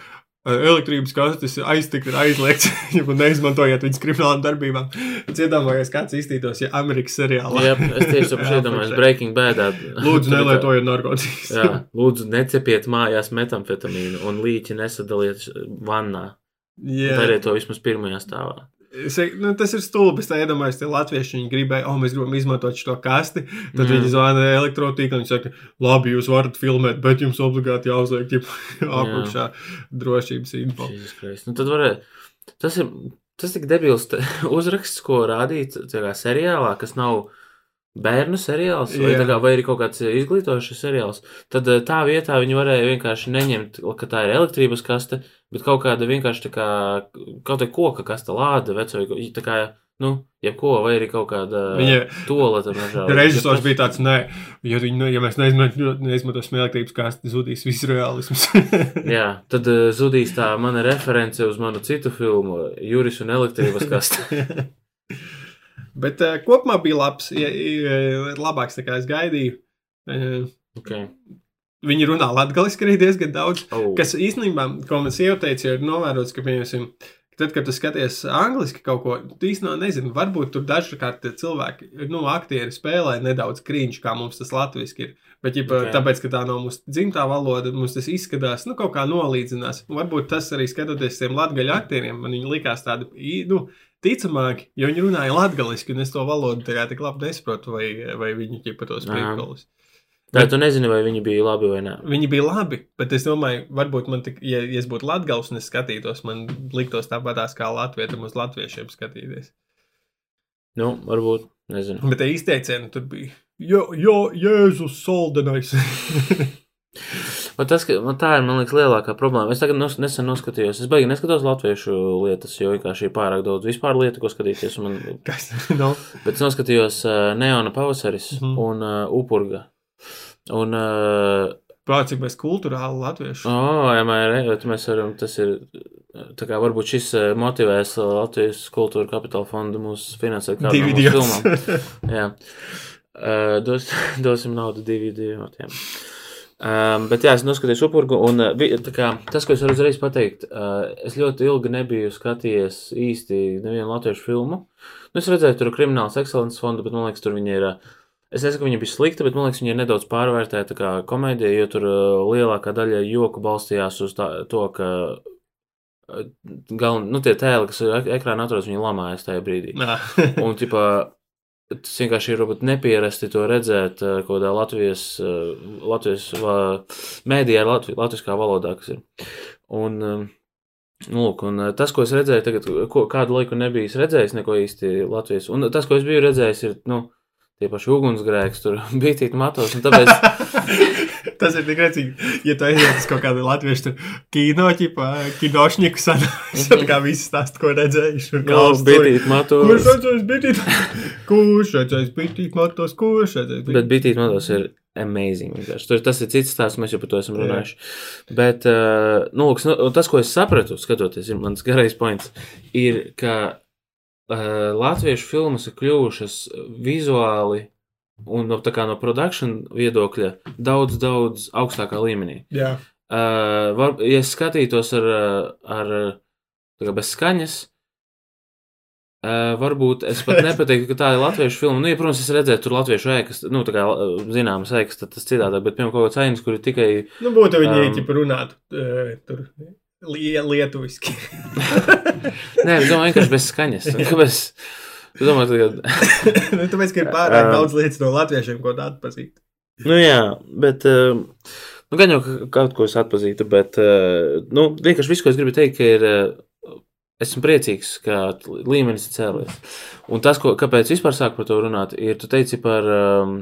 elektrības kastes aiztikt ir aizliegts, ja neizmantojiet viņas kriminālām darbībām. Es iedomājos, kāds iztītos, ja Amerikas seriālā. Jā, es tieši to pašu iedomājos Breaking Badā. Lūdzu, nelietojiet narkotikas. Jā, lūdzu, necepiet mājās metamfetamīnu un līķi nesadaliet vannā. Jā. Dariet to vismaz pirmajā stāvā. Es, nu, tas ir stulbi. Es iedomājos, ka latvieši gribēja, oh, mēs gribam izmantot šo kasti. Tad Mm. viņi zvana elektrotīklā. Viņi saka, labi, jūs varat filmēt, bet jums obligāti jāuzliek apakšā drošības info. Nu, tad varētu. Tas ir. Tas tik debils uzraksts, ko rādīt seriālā, kas nav bērnu seriāls, vai, kā, vai arī kaut kāds izglītojošs seriāls. Tad eh, tā vietā viņi varēja vienkārši neņemt, ka tā ir elektrības kaste, bet kaut kāda vienkārši tā kā kaut kāda koka kaste, lāde, veco, tā kā nu, jebko, vai arī kaut kāda Viņa tola tam dažādi. režisors bija tāds, nē, ja, viņi, ja mēs neizmanto- neizmantosim elektrības kāsti, zudīs viss realisms. Jā, tad uh, zudīs tā mana reference uz manu citu filmu, Juris un elektrības kaste. Bet uh, kopumā bija labs, ja, ja, labāks nekā es gaidīju. Uh, okay. Viņi runā latviešu arī diezgan daudz. oh. Kas īstenībā, ko man sieva teica, ir novērots, ka, piemēram, tad, kad tu skaties angliski kaut ko, tu īstenībā nezini, varbūt tur dažkārt cilvēki, nu, aktieri spēlē nedaudz krīņš, kā mums tas latviešu ir. Bet, ja Ok. okay. tāpēc, ka tā nav mūsu dzimtā valoda, mums tas izskatās, nu, kaut kā nolīdzinās. Varbūt tas arī skatoties tiem latgaļu aktieriem, man viņi likās tādi, nu, ticamāki, jo viņi runāja latgaliski, un es to valodu tā kā tik labi nesaprotu, vai, vai viņi ķipa tos Aha. Priekšgalus. Tā tu nezini, vai viņi bija labi vai nē. Viņi bija labi, bet es domāju, varbūt man, tik, ja, ja es būtu latgals un es skatītos, man liktos tāpatās kā latvietam uz latviešiem skatīties. Nu, varbūt, nezinu. Bet tie izteicieni tur bija, jo, jo Jēzus soldenais. Man tas, man tā ir, liekas, lielākā problēma. Es tagad nos, nesen noskatījos, es baigi neskatos latviešu lietas, jo vienkārši ir pārāk daudz vispār lietu, ko skatīties. Man, Kas nav? bet es noskatījos uh, Neona pavasaris mm. -hmm. un uh, Upurga. Un, uh, Prāt, cik mēs kultūrāli latvieši. oh, jā, mē, mēs varam, tas ir, tā kā varbūt šis motivēs Latvijas kultūra kapitāla fondu mūs finansēt kādu filmām. divas. Jā. Uh, dos, dosim naudu divu idiotiem. Um, bet jā, es noskatījos upurgu, un kā, tas, ko es varu uzreiz pateikt, uh, es ļoti ilgi nebiju skatījies īsti nevienu latviešu filmu. Nu, es redzēju, tur ir krimināls ekscelences fonda, bet man liekas, tur viņi ir. Uh, es nesaku, ka viņi bija slikti, bet man liekas, viņi ir nedaudz pārvērtēti kā komēdija, jo tur uh, lielākā daļa joku balstījās uz tā, to, ka uh, galvenie, nu, tie tēli, kas ir ek ekrānā atrodas, viņi lamājas tajā brīdī. Un, tipā, tas vienkārši ir varbūt nepierasti to redzēt eh, kaut kādā Latvijas, Latvijas mēdījā, Latvi, latviskā valodā, kas ir. Un, eh, nu, lūk, un tas, ko es redzēju tagad, ko, kādu laiku nebiju redzējis neko īsti Latvijas, un tas, ko es biju redzējis, ir, nu, tie paši ugunsgrēks, tur bija tīt matos, tāpēc, Tas ir tik redzīgi, ja tu aizies uz kaut kādu latviešu tur kino, ķipā, kinošņiku sanāks, tad kā visi stāst, ko redzējuši. kā nu, uz to- bija tīt matos. Kurš redzējis bitīt? Kurš redzējis bitīt matos? Kurš redzējis bitīt? Bet bitīt matos ir amazing. Tur tas ir cits stāsts, mēs jau par to esam Jā. runājuši. Bet, uh, nu, lūk, nu, tas, ko es sapratu, skatoties, ir mans garais points, ir, ka latviešu filmas ir kļuvušas vizuāli un no, tā kā no produkcijas viedokļa daudz, daudz augstākā līmenī. Jā, Uh, var, ja es skatītos ar, ar bez skaņas, uh, varbūt es pat nepateiktu, ka tā ir latviešu filma. Nu, ja, protams, es redzēju tur latviešu ēkas, nu, tā kā zināmas ēkas, tad tas citādāk, bet, piemēram, kaut kāds ainas, kur ir tikai. nu būtu viņi Um, um, runātu uh, tur lietuviski. Nē, es domāju, vienkārši bez skaņas. Kāpēc? Es domāju, ka. nu, tāpēc, ka ir pārāk daudz lietas no latviešiem, ko tādu pazīt. Nu, jā, bet. Uh, nu, gan jau ka- kaut ko es atpazītu, bet. Nu, vienkārši viss, ko es gribu teikt, ir. Esmu priecīgs, ka līmenis ir cēlies. Un tas, ko, kāpēc vispār sāk par to runāt, ir, tu teici par. Um,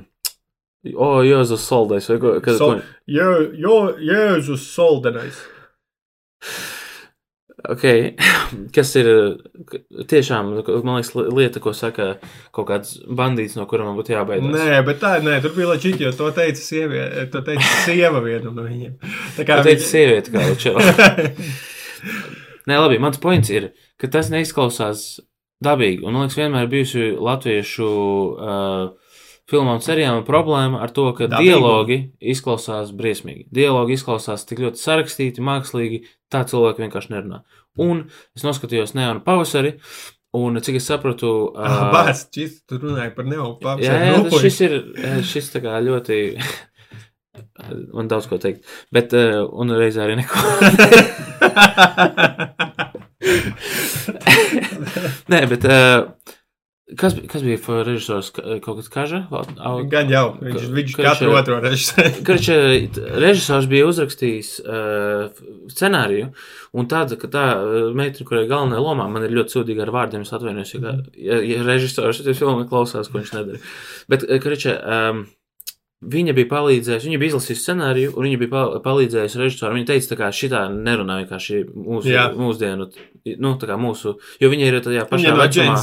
O, Jēzus Soldais, vai ko? Kad, Sol- ko Jo, jo, Jēzus soldenais. Ok, kas ir tiešām, man liekas, li- lieta, ko saka kaut kāds bandīts, no kura man būtu jābeidz. Nē, bet tā, nē, tur bija leģitīvi, jo to teica sieviete, to teica sieva vienam no viņiem. Tā kā Tā teica sieviete, kā viņš Nē, labi, mans points ir, ka tas neizklausās dabīgi. Un, man liekas, vienmēr bijusi latviešu uh, filmām serijām problēma ar to, ka Dabīgu. dialogi izklausās briesmīgi. Dialogi izklausās tik ļoti sarakstīti, mākslīgi, tā cilvēki vienkārši nerunā. Un es noskatījos Neonu pavasari, un cik es sapratu, Ah, Bāc, šis tur runāja par neopu Jā, jā tas šis ir šis ļoti. Man daudz ko teikt, bet uh, un reizē arī neko. Nē, bet uh, kas, kas bija režisors? Ka- Kaut kas kaža? Gan jau, viņš, viņš Ka- katru ka- otro režisēru. Karš režisors bija uzrakstījis uh, scenāriju, un tāda, ka tā uh, meitene, kurai galvenajā lomā, man ir ļoti sūdīga ar vārdiem, es atvainojos, ja, ja, ja režisors šajā filmā klausās, ko viņš nedara. Bet, Karš, um, viņa bija palīdzējusi, viņa bija izlasījusi scenāriju, un viņa bija pa- palīdzējusi režisoram. Viņa teica, ka šī tā nerunā vienkārši mūsu, Jā. mūsdienu, nu, tā kā mūsu, jo viņa ir tajā pašā vecumā.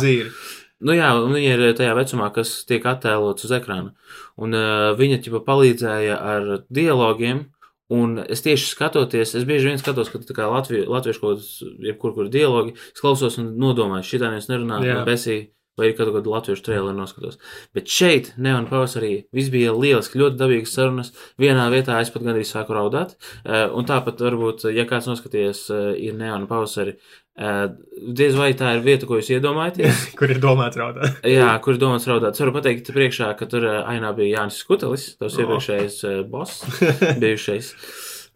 Nu jā, viņa ir tajā vecumā, kas tiek attēlots uz ekrāna. Un uh, viņa ķipa palīdzēja ar dialogiem, un es tieši skatoties, es bieži vien skatos, ka tā kā Latvie, latviešu kaut kāds, jebkur, kur dialogi, es klausos un nodomāju, šitā neviens nerunā, besī, vai ir kādu, kādu latviešu traileru noskatos. Bet šeit, Neon pavasarī, viss bija lieliski, ļoti dabīgas sarunas. Vienā vietā es pat gandrīz sāku raudāt. Uh, un tāpat, varbūt, ja kāds noskaties, uh, ir Neon pavasarī, uh, diez vai tā ir vieta, ko jūs iedomājaties. Kur ir domāts raudāt? Jā, kur ir domāts raudāt. Varu pateikt, priekšā, ka tur ainā bija Jānis Skutelis, tavs O. iepriekšējais boss, bijušais.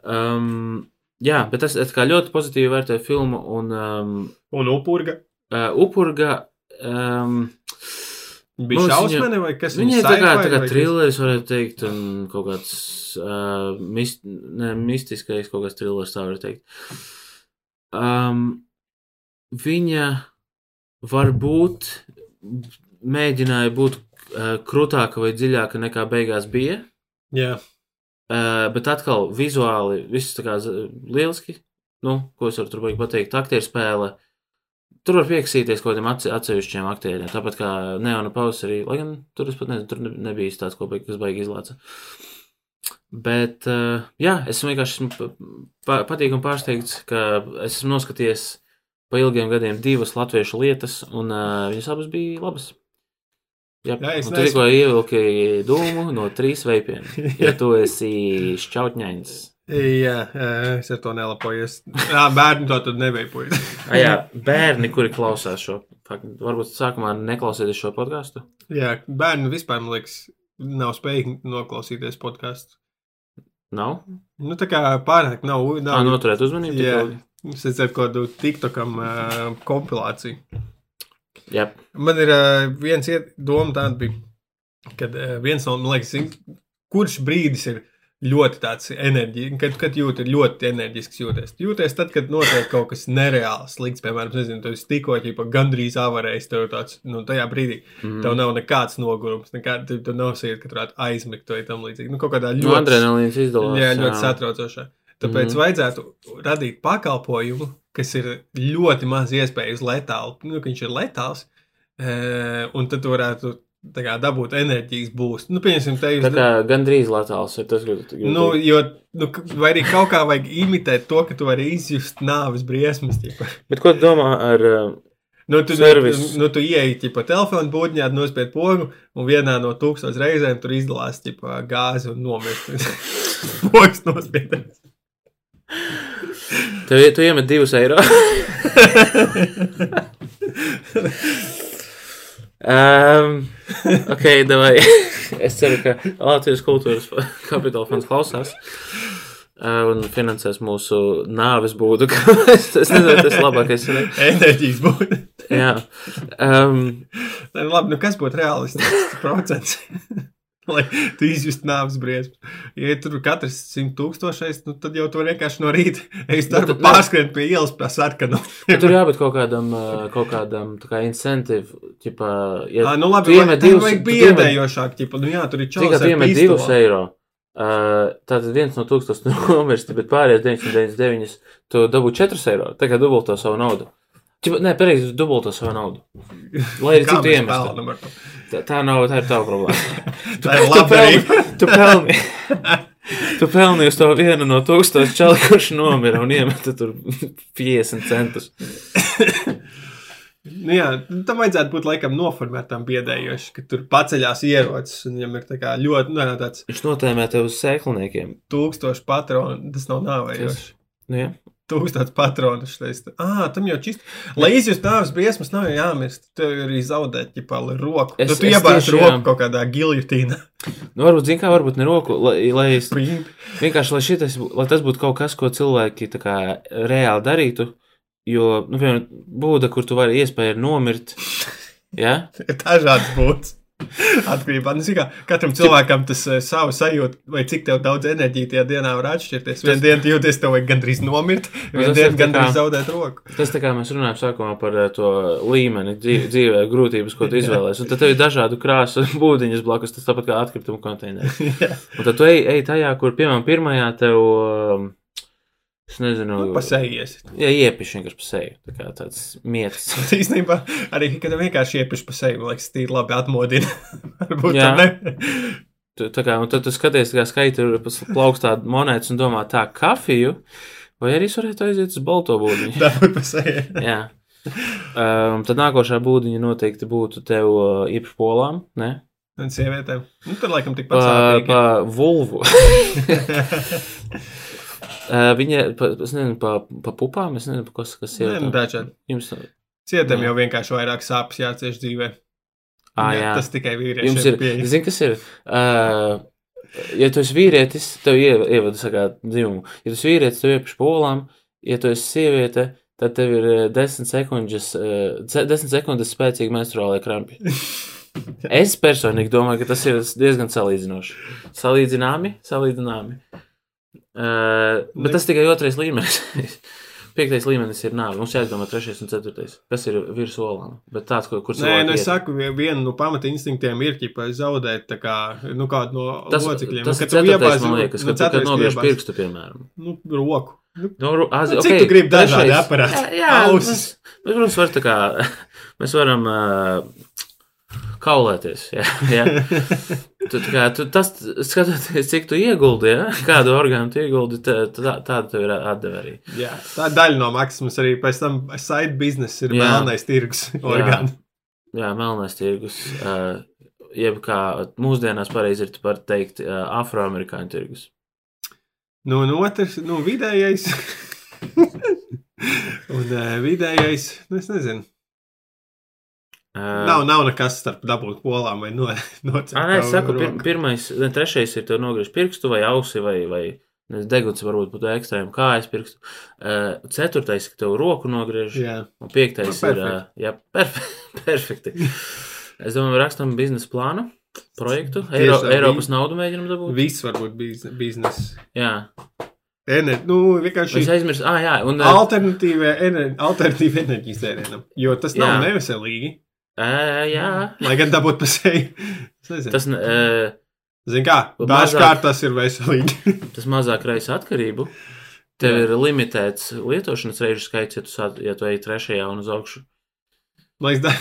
Um, jā, bet es, es kā ļoti pozitīvi vērtēju filmu un um, Un upurga. uh, upurga. Um, Bija Mums šausmene vai kas? Viņai viņa tā kā, tā kā trilleris, varētu teikt, un kaut kāds uh, mist, ne, mistiskais, kaut kāds trilleris, tā var teikt. Um, viņa varbūt mēģināja būt uh, krūtāka vai dziļāka nekā beigās bija. Jā, Uh, bet atkal, vizuāli, viss tā kā lieliski. Nu, ko es varu tur pateikt? Aktieru spēle. Tur var pieksīties kaut kādiem atse- atsevišķiem aktieriem. Tāpat kā Neona Pausa arī. Lai gan tur es pat nezinu, tur ne- nebija tāds, ko kas baigi izlāca. Bet, uh, jā, es vienkārši esmu pa- pa, patīkami pārsteigts, ka es esmu noskatījies pa ilgiem gadiem divas latviešu lietas, un uh, viņas abas bija labas. Jā, Jā, es tikko ievilki dūmu no trīs veipiem. Ja tu esi šķautņains. jā, es ar to nelapojos. Jā, bērni to tad neveipoja. Ah, jā, bērni, kuri klausās šo, varbūt sākumā neklausieties šo podkāstu. Jā, bērni vispār, man liekas, nav spējīgi noklausīties podkāstu. Nav? Nu, tā kā pārāk nav. Tā nav noturēt uzmanību. Jā? Es redzēju kādu TikTokam uh, kompilāciju. Jā, Man ir uh, viens doma tāda, bija, kad uh, viens no, man liekas, zin, kurš brīdis ir ļoti tāds enerģisks, kad, kad jūti ļoti enerģisks jūties. Jūties tad, kad notiek kaut kas nereāls, slikts, piemēram, nezinu, tu esi tikko ķipa, gandrīz avarējis, tev tāds, nu, tajā brīdī mm. tev nav nekāds nogurums, nekāda, tu, tu nav sajūta, ka tu varētu aizmigt vai tam līdzīgi. Nu, kaut kādā nu, ļoti, adrenalīns izdalās. jā, ļoti satraucošā. Tāpēc mm vajadzētu radīt pakalpojumu, kas ir ļoti maz iespējas letāli, nu, ka viņš ir letāls, e, un tad tu varētu tā kā, dabūt enerģijas būstu. Nu, pieņemsim, te Tā jūs. kā gandrīz latāls ir tas, tu gribi Nu, jo, nu, vai arī kaut kā vajag imitēt to, ka tu vari izjust nāves briesmas. ķipa. Bet ko tu domā ar... uh, Nu, tu, Servis. nu, nu, tu ieeji pa telefonu būdiņā, nospied pogu, un vienā no tūkstoš reizēm tur izdalās ķipa, gāzi un nomirst. Pogas nospiedams. Tev, tu iemet divus eiro. um, ok, davai. es ceru, ka Latvijas kultūras kapitāla fonds klausās. Uh, un finansēs mūsu nāves būdu. es es nezinu, tas ir labākais. ne? Enerģijas būtu. Jā. Um, Labi, nu kas būtu realistisks procents? Lai tu izjustu nāves briesmu. Ja tur katrs simt tūkstošais, nu, tad jau tu vienkārši no rīta ej darbu tad- nē. pārskrien pie ielas pie sarkanu. bet tur jābūt kaut kādam, uh, kaut kādam kā incentive. Ķipa, ja, Ā, nu labi, vai, divus- vajag biedējošāk, ķipa, nu jā, tur ir čalis iemet pistoli. divus eiro? Uh, tātad viens no tūkstošiem nomirst, bet pārējais 999 tu dabū 4 eiro. Tagad dubulto savu naudu. Čipa, nē, pareizi, tu dubulto savu naudu. Lai arī tu ar to? Tā, tā nav, tā ir tava problēma. Tā ir Tu labdarība. pelni- Tu pelni. Tu pelni uz to vienu no tūkstošu čali, kurš nomira un iemeta tur 50 centus. Nu jā, tam vajadzētu būt laikam noformētam biedējoši, ka tur paceļās ierocis un viņam ir tā kā ļoti, nu, tāds Viņš notēmē tev uz sēkliniekiem. tūkstoši patronu, tas nav nāvējoši. Nu, jā. Tūkstoši patronu šeit. Ah, tam jau čist. Lai izjustu nāves briesmas, nav jāmirst. Tu arī zaudēt, ja pāri roku. Es- tu es iebāzi roku jā. kaut kādā giljotīnā. Nu, varbūt, zin kā, varbūt ne roku, lai, lai es Prīm. Vienkārši, lai, šitas, lai tas būtu kaut kas, ko cilvēki tā kā, reāli darītu. Jo, nu, piemēram, būda, kur tu vari iespēja nomirt. Ja? Ir dažādas būtnes. Atkarībā no tā, katram cilvēkam tas uh, savu sajūtu, vai cik tev daudz enerģijas tajā dienā var atšķirties. Vienā dienā jūties, tev vajag gandrīz nomirt, vienā dienā gandrīz kā- zaudēt roku. Tas tā kā mēs runājam sākumā par eh, to līmeni dzīv- dzīvē, grūtības, ko tu izvēlējies. Un tad tev ir dažādu krāsu būdiņas blakus, tas tāpat kā atkrituma konteineri. Jā. Un tad tu ej, ej tajā, kur, piemēram, pirmajā tev, um, Es nezinu, Nu, pasējies. Ja iepiši vienkārši pa seju. Tā kā tāds mietis. Īstenībā arī, kad vienkārši iepiši pa seju, man liekas, tīri labi atmodina. Varbūt Jā. tā ne. Tu, tā kā, un tad tu skaties, kā skaiti tur plaukstā monētas un domā tā kafiju, vai arī es varētu aiziet uz balto būdiņu. Dabūt pa seju. Jā. Um, tad nākošā būdiņa noteikti būtu tev uh, iepriekš polām, ne? Un sievietēm. Nu, tad laikam tikpat Pa, sāpīgi. pa vulvu. Viņa, pa, es nezinu, pa, pa pupām, es nezinu, kas, kas ir. Nē, dažādi. Jums, Sievietēm Jā. jau vienkārši vairāk sāpes jācieš dzīvē. ā, Jā, jā. Tas tikai Jums vīriešiem ir, pieeja. zini, kas ir? Uh, ja tu esi vīrietis, tev ie- ievada sakā dzimumu. Ja tu esi vīrietis, tev iepriekš polām, ja tu esi sieviete, tad tev ir eh, 10 sekundes, eh, ce- 10 sekundes spēcīgi menstruālai krampi. Es personīgi domāju, ka tas ir diezgan salīdzinoši. Salīdzināmi, salīdzināmi. Uh, bet tas tikai otrais līmenis. Piektais līmenis ir nāve. Mums jāizdomā trešais un ceturtais. Kas ir virs olām? Bet tāds, ko, kur Nē, cilvēki nu es saku, vie- viena no pamata instinktiem ir ķipa zaudēt tā kā, nu, kādu no Tas, locekļiem. tas Nu, ir ceturtais, man liekas, nu, kad kad iebāzi, pirkstu, piemēram. Nu, roku. Nu, Nu, az, Nu, okay, cik tu gribi dažādi aparāti? Jā, jā Ausis. mēs, mēs, protams, var tā kā, mēs varam uh, kaulēties. Jā, jā. Tu, tā kā, tu, tas, skatoties, cik tu ieguldi, ja? kādu orgānu tu ieguldi, tā, tā, tāda tev ir atdeve arī. jā, tā daļa no maksas. Arī pēc tam side business ir Jā. melnais tirgus orgāns. Jā, melnais tirgus. Uh, jeb kā mūsdienās pareizi ir par teikt, uh, afroamerikāņu tirgus. Nu, un otrs, nu, vidējais. un uh, vidējais, nu, es nezinu. Uh, Nav, nav nekas starp dabūt polām vai no. Ā, nē, es saku, pir, roku. pirmais, ne, trešais ir tev nogriezt pirkstu vai ausi vai, vai deguns varbūt būtu ekstrēma kājas pirkstu. Uh, ceturtais, ka tev roku nogriež. Jā, Un piektais Nu, ir, uh, jā, perfe perfekti. Es domāju, rakstam biznesa plānu, projektu, Eiro, tā, Eiropas naudu mēģinam dabūt. viss var būt biznes. Jā, Ener, nu, vienkārši es aizmirsu, ah, jā, un alternatīva, ener, alternatīva enerģijas tērienam. Jo tas nav Jā. neveselīgi. Uh, jā, Lai gan dabūt pa seju. Tas, uh, Zini kā, dažkārt tas ir veselīgi. tas mazāk raisa atkarību. Tev Jā. ir limitēts lietošanas reižu skaits, ja tu, sāc- ja tu ej trešajā un uz augšu. Man liekas, da,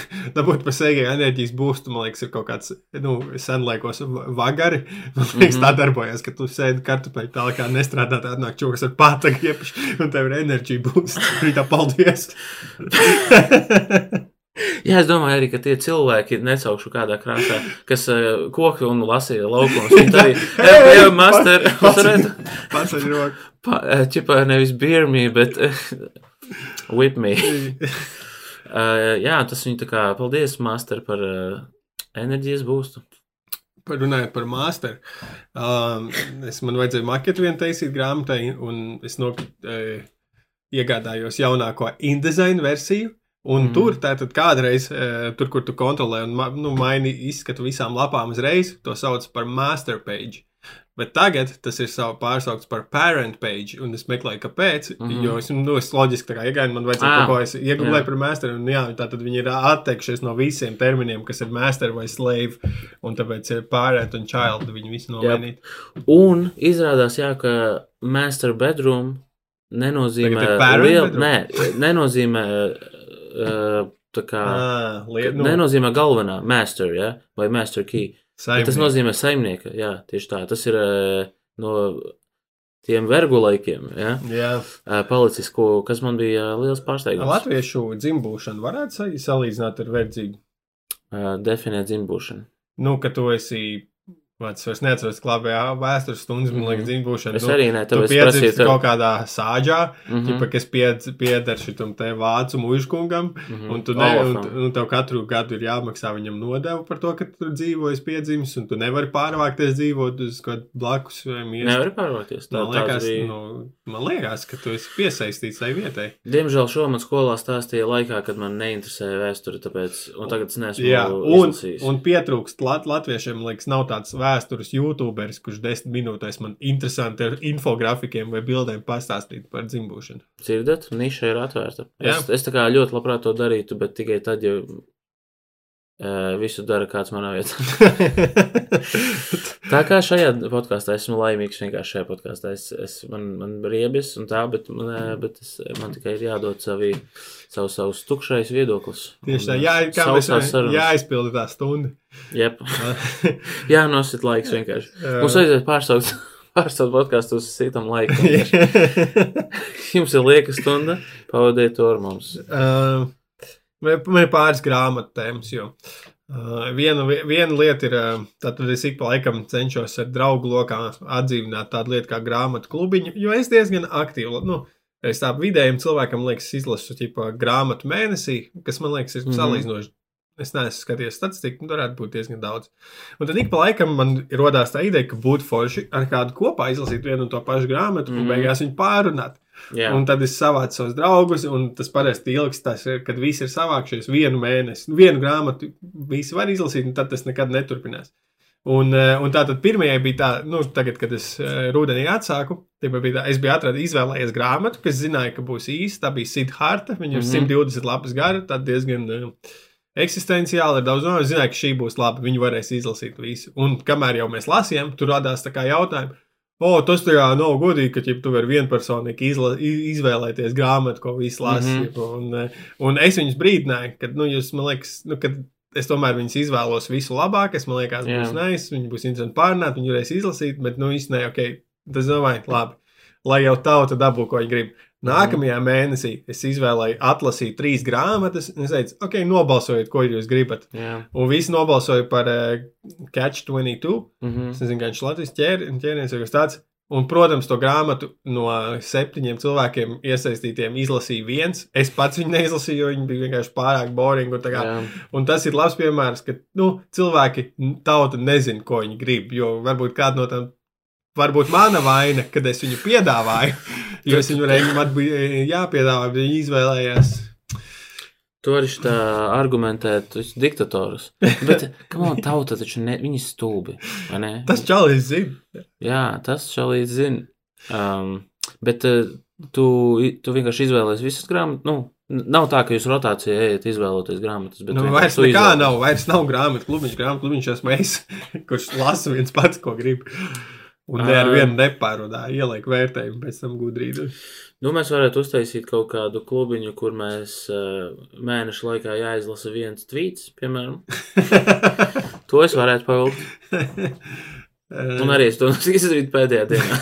dabūt pa seju enerģijas būstu, man liekas, ir kaut kāds, nu, senlaikos va- vagari. Man liekas, mm Mhm. -hmm. tā darbojas, ka tu sēdi kartupeļu tālāk, kā nestrādā, tā atnāk čūkas ar pātagu iepaši, un tev ir enerģija būst. Rītā paldies! Jā, es domāju, arī, tie cilvēki, nesaukšu kādā krāsā, kas uh, koku un lasīja laukumus, viņi arī Hei, jau master, pats- ar roku. eh, ķipā nevis beer me, bet uh, whip me. Uh, jā, tas viņi tā kā, paldies, master, par uh, enerģijas būstu. Par runājot par masteru. Um, es man vajadzēja maketu vienu taisīt grāmatai, un es no, e, iegādājos jaunāko InDesign versiju. Un mm. tur tātad kādreiz, e, tur, kur tu kontrolē un nu, maini izskatu visām lapām uzreiz, to sauc par master page. Bet tagad tas ir pārsaukts par parent page, un es meklēju, kāpēc. Mm. -hmm. Jo es nu, es loģiski tā kā iegāju, man vajadzēja Ah, kaut ko, jā. par masteru, un jā, tātad viņi ir atteikšies no visiem terminiem, kas ir master vai slave, un tāpēc ir parent un child, viņi visi nomainīti. Un izrādās, jā, ka master bedroom nenozīmē lielu, bedroom? nē, nenozīmē, uh, tā kā, Ah, liet, nu, nenozīmē galvenā master, ja, vai master key. Bet tas nozīmē saimnieka, jā, tieši tā. Tas ir eh, no tiem vergu laikiem, jā, Jā, eh, palicis, ko, kas man bija liels pārsteigums. latviešu dzimbūšanu varētu sa- salīdzināt ar verdzīgu. Eh, Definēt dzimbūšanu. Nu, ka tu esi, vats, es neatceros, klābējā vēstures stundas, man liekas, dzimbūšana. Es arī ne, Tu prasīju tev. kaut kādā sāģā, mm Mhm, -hmm. kas pied, pieder šitam te vācu mužkungam, mhm. un, tu ne, un, un tev katru gadu ir jāmaksā viņam nodevu par to, ka tu tur dzīvojies piedzimis, un tu nevari pārvākties dzīvot uz kaut blakus vai miestu. Nevar pārvākties. Tā, Man liekas, bija. nu, man liekas, ka tu esi piesaistīts tai vietai. Diemžēl šo man skolā stāstīja laikā, kad man neinteresēja vēsture, tāpēc, un tagad es neesmu Jā, un, izlasījis. un pietrūkst lat, latviešiem, liekas, nav tāds vēstures youtuberis, kurš desmit minūtēs man interesanti ar infografikiem vai bildēm pastāstīt par dzimbūšanu. Dzirdat, niša ir atvērta. Jā. Es, es tā kā ļoti labprāt to darītu, bet tikai tad, ja visu dara kāds manā vietā. tā kā šajā podkāstā esmu laimīgs, vienkārši šajā podkāstā es, es man, man riebjas un tā, bet, man, bet es, man tikai ir jādod savi, savu, savus tukšais viedoklis. Tieši tā, jā, kā mēs varam, jāizpilda tā stunda. Jep. jā, nosit laiks vienkārši. Mums vajadzētu pārsaukt pārstāvot podkāstu uz citam laikam. Jums ir lieka stunda, pavadiet to ar mums. Uh, man ir pāris grāmatu tēmas, jo uh, viena, viena lieta ir, uh, tad es ik pa laikam cenšos ar draugu lokā atdzīvināt tādu lietu kā grāmatu klubiņu, jo es diezgan aktīvi, nu, es tā vidējiem cilvēkam liekas izlasu, ķipa, grāmatu mēnesī, kas man liekas ir mm -hmm. salīdzinoši Es neesmu skatījies statistiku, nu, varētu būt diezgan daudz. Un tad ik pa laikam man radās tā ideja, ka būtu forši ar kādu kopā izlasīt vienu un to pašu grāmatu, mm. un beigās viņu pārunāt. Yeah. Un tad es savācu savus draugus, un tas parasti ilgs, tas, kad visi ir savākušies vienu mēnesi. Nu, vienu grāmatu visi var izlasīt, un tad tas nekad neturpinās. Un, eh, un tā tad pirmajai bija tā, nu, tagad, kad es eh, rudenī atsāku, bija tā, es biju atradis, izvēlējies grāmatu, kas zināja, ka būs īsta. Tā bija Sidharta, viņa ir mm -hmm. 120 lapas gara, tad diezgan. Uh, eksistenciāli ir daudz, no es zināju, ka šī būs laba, viņi varēs izlasīt visu. Un kamēr jau mēs lasījām, tur radās tā kā jautājumi. O, tas tā kā nav godīgi, ka ja tu vari vienpersonīgi izvēlēties grāmatu, ko visi lasa. Mm -hmm. un, eh, un es viņus brīdināju, ka, nu, jūs, man liekas, nu, kad es tomēr viņus izvēlos visu labāk, es man liekas, būs yeah. nice, viņi būs interesanti pārnāt, viņi varēs izlasīt, bet, nu, īstenībā, ok, tas domāju, labi, lai jau tauta dabū, ko viņi grib. Nākamajā mm. mēnesī es izvēlēju atlasīt trīs grāmatas. Es teicu, ok, nobalsojiet, ko jūs gribat. Yeah. Un visi nobalsoja par uh, Catch 22. Mm -hmm. Es nezinu, kā viņš Latvijas ķēniņš vai kas tāds. Un, protams, to grāmatu no septiņiem cilvēkiem iesaistītiem izlasīja viens. Es pats viņu neizlasīju, jo viņi bija vienkārši pārāk boring. Un, kā, un tas ir labs piemērs, ka nu, cilvēki tauta nezina, ko viņi grib. Jo varbūt kāda no tām varbūt mana vaina, kad es viņu piedāvāju. Jo es viņu reizi man bija jāpiedāvā, bet viņi izvēlējās. Tu vari tā argumentēt, tas ir diktators. Bet, kā man tauta taču ne, viņi stulbi, vai ne? Tas čalīs zina. Jā, tas čalīs zina. Um, bet uh, tu, tu vienkārši izvēlējies visas grāmatas, nu, Nav tā, ka jūs rotācijā ejat izvēloties grāmatas. Nu, vairs nekā izvēlēties. nav, vairs nav grāmatu klubiņš, grāmatu klubiņš esmu es, kurš lasa viens pats, ko grib. Un ne ar vienu nepārunā, ieliek vērtējumu pēc tam gudrību. Nu, mēs varētu uztaisīt kaut kādu klubiņu, kur mēs uh, mēnešu laikā jāizlasa viens tvīts, piemēram. to es varētu pavilkt. Un arī es to izdarītu pēdējā dienā.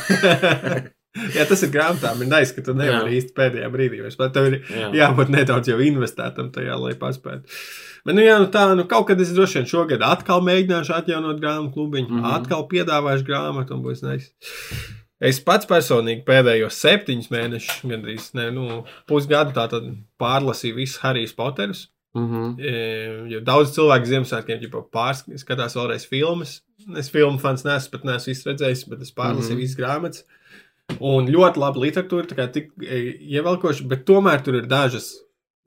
Jā, tas ir grāmatām. Ir nice, ka tu nevari īsti pēdējā brīdī. Tev ir jā. jābūt nedaudz jau investētam tajā, lai paspētu. Bet, nu, jā, nu tā, nu, kaut kad es droši vien šogad atkal mēģināšu atjaunot grāmatu klubiņu, mm -hmm. atkal piedāvāšu grāmatu, un būs nice. Es pats personīgi pēdējos septiņus mēnešus, gandrīz ne, nu, pusgadu pārlasīju visus Harijs Poterus. Mm -hmm. e, daudz cilvēku Ziemassvētkiem jau pārskatās vēlreiz filmas. Es filmu fans neesmu pat neesmu izredzējis, bet es pārlasīju mm -hmm. visas grāmatas. Un ļoti laba literatūra, tā kā tik e, ievelkoša, bet tomēr tur ir dažas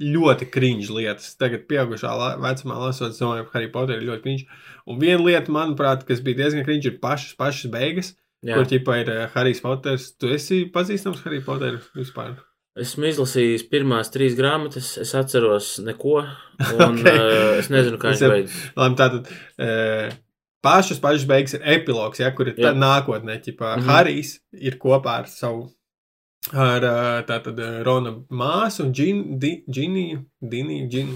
ļoti krīņš lietas. Tagad, pieaugušā vecumā, lasot, es domāju, ka Harry Potter ir ļoti krīņš. Un viena lieta, manuprāt, kas bija diezgan krīņš, ir pašas, pašas beigas. Jā. Kur ķipa ir uh, Harijs Poters. Tu esi pazīstams Harry Potter vispār? Esmu izlasījis pirmās trīs grāmatas, es atceros neko, un okay. uh, es nezinu, kā viņš beidzas. Labi, tātad. Uh, Pašas pašas beigas ir epilogs, ja, kur ir tā nākotnē, ka mm -hmm. Harijs ir kopā ar savu ar tātad Rona māsu un Džiniju.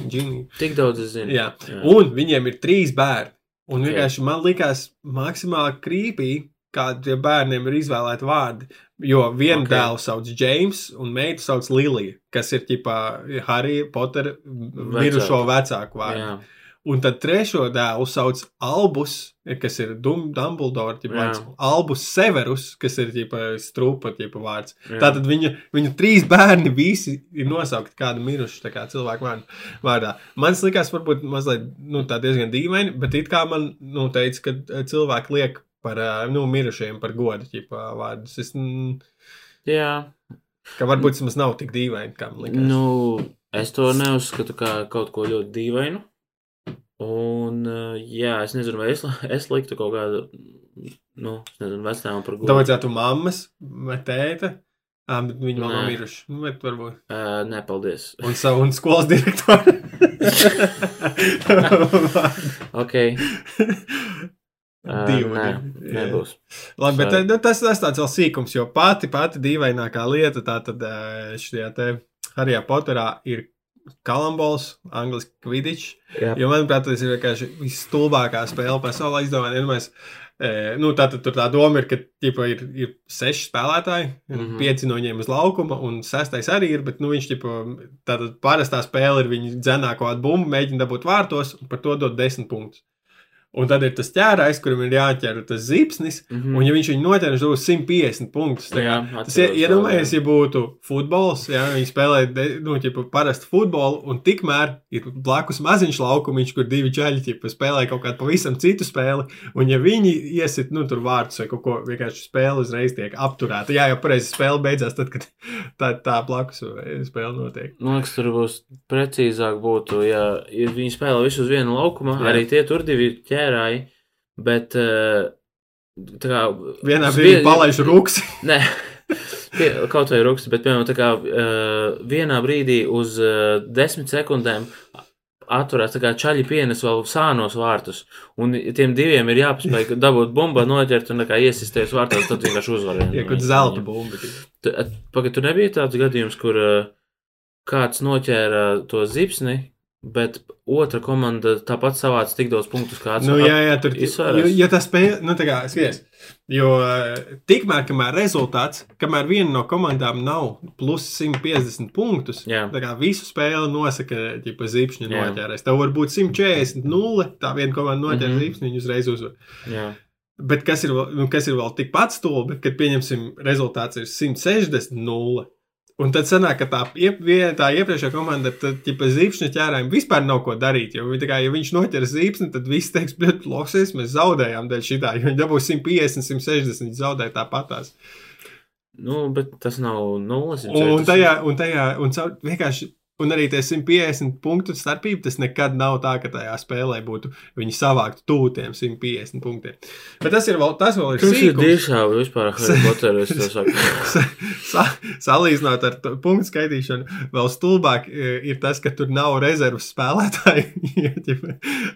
Džiniju. Tik daudz es zinu. Jā. Jā. Un viņiem ir trīs bērni. Un okay. vienkārši man likās maksimāli krīpī, kādiem bērniem ir izvēlēti vārdi. Jo vienu okay. dēlu sauc James, un meitu sauc Lilija, kas ir ģipā Harry Potter mirušo vecāku vārdu. Jā. Un tad trešo dēlu sauc Albus, kas ir Dumbledore, vārds, Albus Severus, kas ir ģipa, strupa ģipa, vārds. Jā. Tātad viņa, viņa trīs bērni visi ir nosaukti kādu mirušu kā cilvēku vārdā. Man likās, varbūt mazliet nu, diezgan dīvaini, bet it kā man nu, teica, ka eh, cilvēki liek par nu, mirušajiem par godu ģipa, vārdus. Es, mm, Jā. Ka varbūt tas nav tik dīvaini, kā man liekas. Nu, es to neuzskatu kā kaut ko ļoti dīvainu. Un, eh, jā, es nezinu, vai es, es liktu kaut kādu, nu, nezinu, vecāku par godu. Tev vajadzētu mammas vai tēta Ah, bet Nē. nav miruši. Nu, bet varbūt. Uh, nē, paldies. Un savu un skolas direktoru. Ok. Uh, Divi. nē, nebūs. Labi, bet Sorry. nu, tas, tas tāds vēl sīkums, jo pati, pati dīvainākā lieta tā tad eh, šajā te Harijā Poterā ir kalambols, angliski kvidičs. Jo, manuprāt, tas ir vienkārši visstulbākā spēle pasaulē. Izdomājiet, ja mēs, e, nu, tā tad tur tā doma ir, ka ģipa, ir, ir seši spēlētāji, mm. -hmm. pieci no viņiem uz laukuma, un sestais arī ir. Bet, nu, viņš ģipa, tātad parastā spēle ir viņa dzenā kaut kādu bumbu, mēģina dabūt vārtos, un par to dot desmit punktus. Un tad ir tas ķērājs, kurim ir jāķer tas zipsnis, mm mm. un ja viņš viņu noķer, viņš dos 150 punktus. Tā Jā, Tas ir iedomājies, ja būtu futbols, ja viņi spēlē nu, ķipa, parastu futbolu, un tikmēr ir blakus maziņš laukumiņš, kur divi čaļi ķipa, spēlē kaut kādu pavisam citu spēli. Un, ja viņi iesit nu, tur vārdus vai kaut ko, vienkārši spēle uzreiz tiek apturēta. Jā, jau pareizi spēle beidzās, tad, kad tā, tā blakus spēle notiek. Man liekas, tur būs precīzāk, būtu, ja, ja viņi spēlē visu uz vienu laukumu, Jā. arī tie tur divi ķērāji, bet eh, tā kā. Vienā brīdī vien- palaiž rūks. Nē, kaut vai rūksts, bet, piemēram, tā kā uh, vienā brīdī uz uh, desmit sekundēm atturās, tā kā čaļi pienes vēl sānos vārtus, un tiem diviem ir jāpaspēj dabūt bumbu, noķert un kā iesisties vārtos, tad vienkārši uzvar. Ja kaut zelta bumba. Pagaid, tur nebija tāds gadījums, kur kāds noķēra to zipsni, bet otra komanda tāpat savāca tik daudz punktus kā Nu, jā, jā, tur jo, jo tas spēja, nu, tā kā, skaties, jo eh, tikmēr, kamēr rezultāts, kamēr viena no komandām nav plus 150 punktus, Jā. tā kā visu spēli nosaka, ja zīmšņa Jā. noķērēs. Tev var būt 140, 0, tā viena komanda noķer mm. -hmm. zīmšņu, viņi uzreiz uzvar. jā. Bet kas ir, nu, kas ir vēl tikpat stulbi, kad pieņemsim rezultāts ir 160, 0. Un tad sanāk, ka tā, iep, tā iepriekšējā komanda, tad, ja zīmšņa ķērājiem vispār nav ko darīt. Jo, kā, ja viņš noķer zīmšņu, tad viss teiks, bļet, losies, mēs zaudējām dēļ šitā. Jo viņi dabūs 150, 160, viņi zaudēja tāpatās. Nu, bet tas nav nulles. Un tajā, un tajā, un caur, vienkārši. Un arī tie 150 punktu starpība, tas nekad nav tā, ka tajā spēlē būtu viņi savākt tūtiem 150 punktiem. Bet tas ir vēl, tas vēl ir Tas ir sīkums. diešām vispār Harry Potter, es to saku. Sa, sa, salīdzinot ar to punktu skaitīšanu, vēl stulbāk e, ir tas, ka tur nav rezerves spēlētāji.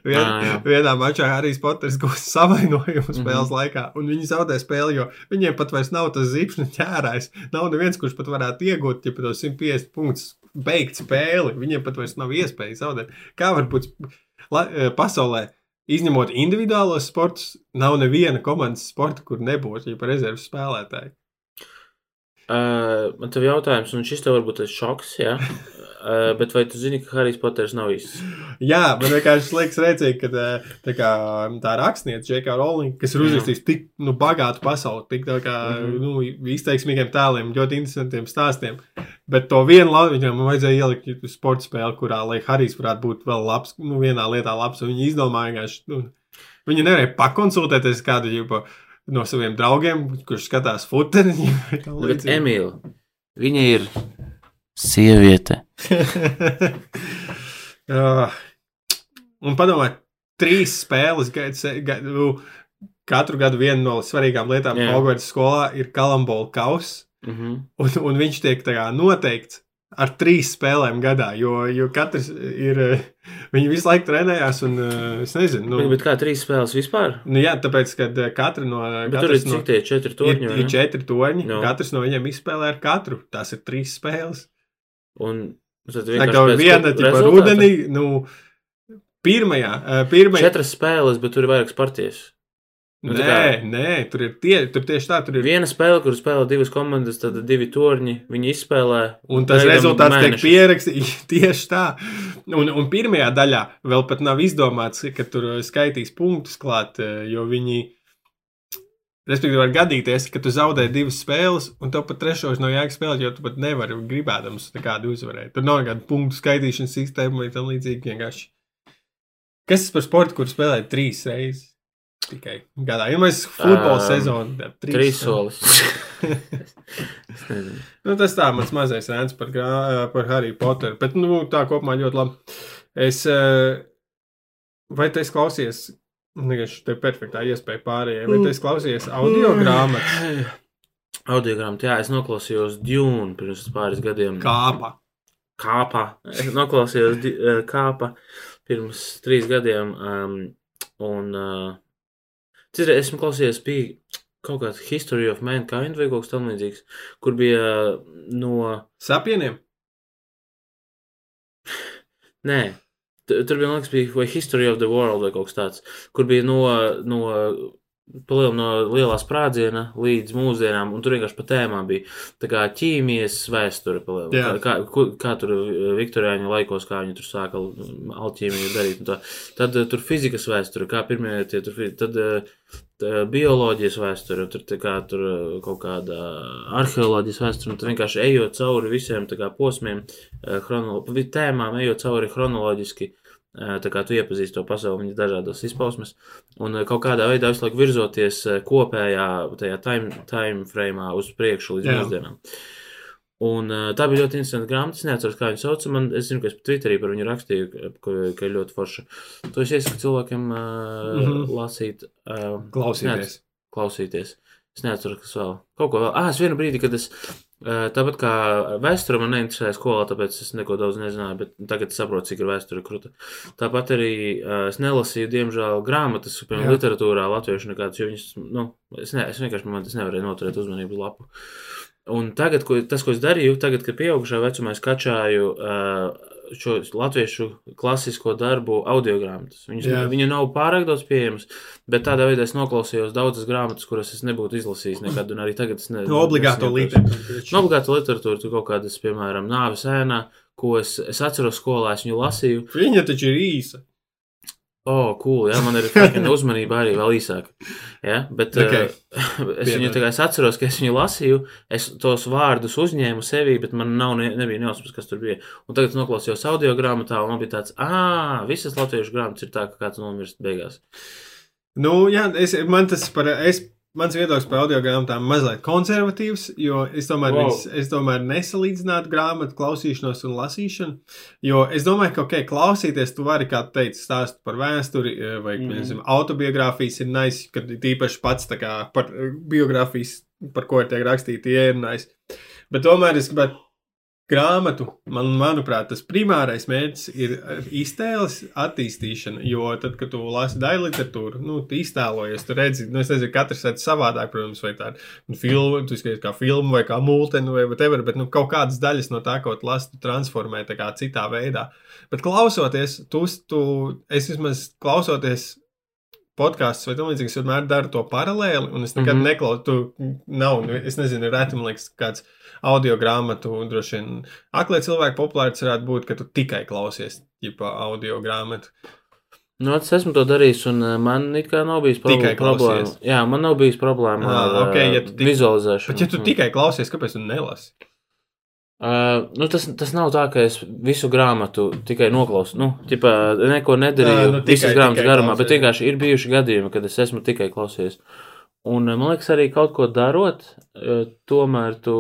Vien, jā. vienā mačā Harijs Poters gūs savainojumu spēles Mhm. laikā, un viņi zaudē spēli, jo viņiem pat vairs nav tas zipšņu ķērājs. Nav neviens, kurš pat varētu iegūt ja pat tos 150 punktus, beigt spēli. Viņiem pat vairs nav iespēja zaudēt. Kā var būt la, e, pasaulē? Izņemot individuālos sportus, nav neviena komandas sporta, kur nebūtu jau rezerves spēlētāji. Uh, man tev jautājums, un šis tev varbūt ir šoks, jā. Uh, bet vai tu zini, ka Harijs Poters nav īsts? Jā, man vienkārši liekas, redzīgi, ka tā, tā, kā, tā rakstniece, Džeka Rowling, kas ir uzrakstījis tik nu, bagātu pasauli, tik kā, Mhm. nu, izteiksmīgiem tēliem, ļoti interesantiem stāstiem. Bet to vienu labu viņam vajadzēja ielikt sporta spēli, kurā, lai Harijs varētu būt vēl labs, nu, vienā lietā labs, un viņi izdomāja vienkārši, nu, viņi nevarēja pakonsultēties kādu jau no saviem draugiem, kurš skatās futeni. Bet, līdzīgi. Emīl, viņa ir sieviete. uh, un padomājiet, trīs spēles gadu, nu, katru gadu viena no svarīgākām lietām. Hogwarts skolā ir kalambola kauss, Mm -hmm. un, un viņš tiek noteikts ar trīs spēlēm gadā, jo, jo katrs ir, viņi visu laiku trenējās, un es nezinu, nu, bet kā trīs spēles vispār? nu jā, tāpēc, kad eh, katra no, tur ir katrs no, cik tie četri ir, vai ir ne? četri toņi, Jā. katrs no viņiem izspēlē ar katru, tās ir trīs spēles. Un tad viena tipa rudenī, nu, pirmajā, eh, pirmajā, Četras spēles, bet tur ir vairākas partijas. Nu, Nē, kā- nē, tur ir, tie, tur tieši tā, tur ir. Viena spēle, kur spēlē divas komandas, tad divi torņi. Viņi izspēlē. Un tas rezultāts tiek mēnešus. pierakstīts tieši tā. Un, un pirmajā daļā vēl pat nav izdomāts, ka tur skaitīs punktus klāt, eh, jo viņi. Respektīvi, var gadīties, ka tu zaudē divas spēles, un tev pat trešos nav jēga spēlēt, jo tu pat nevari gribēdams kādu uzvarēt. Tur nav nekāda punktu skaitīšanas sistēma vai tam līdzīgi vienkārši. Kas tas par sportu, kur spēlē trīs reizes? Tikai gadā. Ja mēs futbola Ām, sezonu tad Trīs solis. Nu, tas tā mans mazais rēns par, par Harry Potteru. Bet nu, tā kopumā ļoti labi. Es, vai tu esi klausies? Vienkārši te ir perfektā iespēja pārējai. Vai tu esi klausies audio grāmatas? Audiogrammatā, jā, es noklausījos Dune pirms pāris gadiem. Kāpa. Kāpa. Es noklausījos kāpa pirms trīs gadiem. Um, un uh, citreiz esmu klausījies, bija kaut kāds History of Mankind vai kaut kas tamlīdzīgs, kur bija uh, no. Sapieniem. Nē, tu- tur bija, man liekas, bija History of the World vai kaut kas tāds, kur bija no. no Palielināt no lielā sprādziena līdz mūsdienām, un tur vienkārši pa tēmām bija tā kā ķīmijas vēsture. Kā, kā, kā tur eh, Viktorijāņu laikos, kā viņi tur sāka alķīmiju darīt. Tā. Tad eh, tur fizikas vēsture, kā pirmie tie tur, tad eh, tā, bioloģijas vēsture, tur, kā, tur kaut kāda arheoloģijas vēsture, un tur vienkārši ejot cauri visiem kā posmiem, chronolo- tēmām, ejot cauri chronoloģiski. Tā kā tu iepazīsti to pasauli, viņas dažādas izpausmes, un kaut kādā veidā visu laiku virzoties kopējā tajā time, time frame uz priekšu līdz mūsdienām. Un, tā bija ļoti interesanta grāmata. Es neatceros, kā viņu sauc. Man, es zinu, ka es Twitterī par viņu rakstīju, ka, ka- ir ļoti forša. To es iesaku cilvēkiem uh, mm. -hmm. lasīt, uh, Klausīties. klausīties. Es neatceros, kas vēl. Kaut ko vēl. Ah, es vienu brīdi, kad es. Tāpat kā vēsture man neinteresēja skolā, tāpēc es neko daudz nezināju, bet tagad saprotu, cik ir vēsture kruta. Tāpat arī es nelasīju, diemžēl, grāmatas, piemēram, Jā. literatūrā, latviešu nekādas, jo viņas, nu, es, ne, es vienkārši man tas nevarēju noturēt uzmanību uz lapu. Un tagad, ko, tas, ko es darīju, tagad, kad pieaugušā vecumā es kačāju uh, šo latviešu klasisko darbu audiogrāmatas. Viņas, Jā. viņa nav pārāk daudz pieejamas, bet tādā veidā es noklausījos daudzas grāmatas, kuras es nebūtu izlasījis nekad, un arī tagad es ne, No obligāto literatūru. Nu, obligāta literatūra, tu kaut kādas, piemēram, nāves ēnā, ko es, es atceros skolā, es viņu lasīju. Viņa taču ir īsa. Oh, cool, jā, man ir fucking uzmanība arī vēl īsāka. Ja? Bet Ok. okay. uh, es viņu es atceros, ka es viņu lasīju, es tos vārdus uzņēmu sevī, bet man nav, ne, nebija nejausmas, kas tur bija. Un tagad noklausījos audio grāmatā, un man bija tāds, ah, visas latviešu grāmatas ir tā, ka kāds nomirst beigās. Nu, jā, es, man tas par, es, mans viedoklis par audio grāmatām mazliet konservatīvs, jo es tomēr, Wow. wow. es tomēr nesalīdzinātu grāmatu klausīšanos un lasīšanu. Jo es domāju, ka, ok, klausīties, tu vari, kā tu teici, stāst par vēsturi, eh, vai, mm. nezinu, autobiogrāfijas ir nice, kad tīpaši pats tā kā par eh, biogrāfijas, par ko ir tiek rakstīti, ir nice. Bet tomēr es gribētu grāmatu, man, manuprāt, tas primārais mērķis ir iztēles attīstīšana. Jo tad, kad tu lasi daļu literatūru, nu, tu iztēlojies, tu redzi, nu, es nezinu, katrs redz savādāk, protams, vai tādu nu, filmu, tu skaties kā filmu vai kā multenu vai whatever, bet nu, kaut kādas daļas no tā, ko tu lasi, tu transformē tā kā citā veidā. Bet klausoties, tu, tu es vismaz klausoties. Podkāsts vai tam līdzīgs, es vienmēr daru to paralēli, un es nekad mm. -hmm. neklausu. Nav, nu, es nezinu, man liekas, kāds audio grāmatu, droši vien aklie cilvēki populārs varētu būt, ka tu tikai klausies ģipa, audio grāmatu. Nu, es esmu to darījis, un uh, man it kā nav bijis problēma. problēma. Jā, man nav bijis problēma Ah, ar ok, ja tu tik- vizualizēšanu. Bet, ja tu Mm. tikai klausies, kāpēc tu nelasi? Uh, nu tas, tas nav tā, ka es visu grāmatu tikai noklausu. Nu, ķipa, neko nedarīju Ā, nu, nu, visas tikai- grāmatas tikai garumā, bet klausies. vienkārši ir bijuši gadījumi, kad es esmu tikai klausies. Un uh, man liekas, arī kaut ko darot, uh, tomēr tu.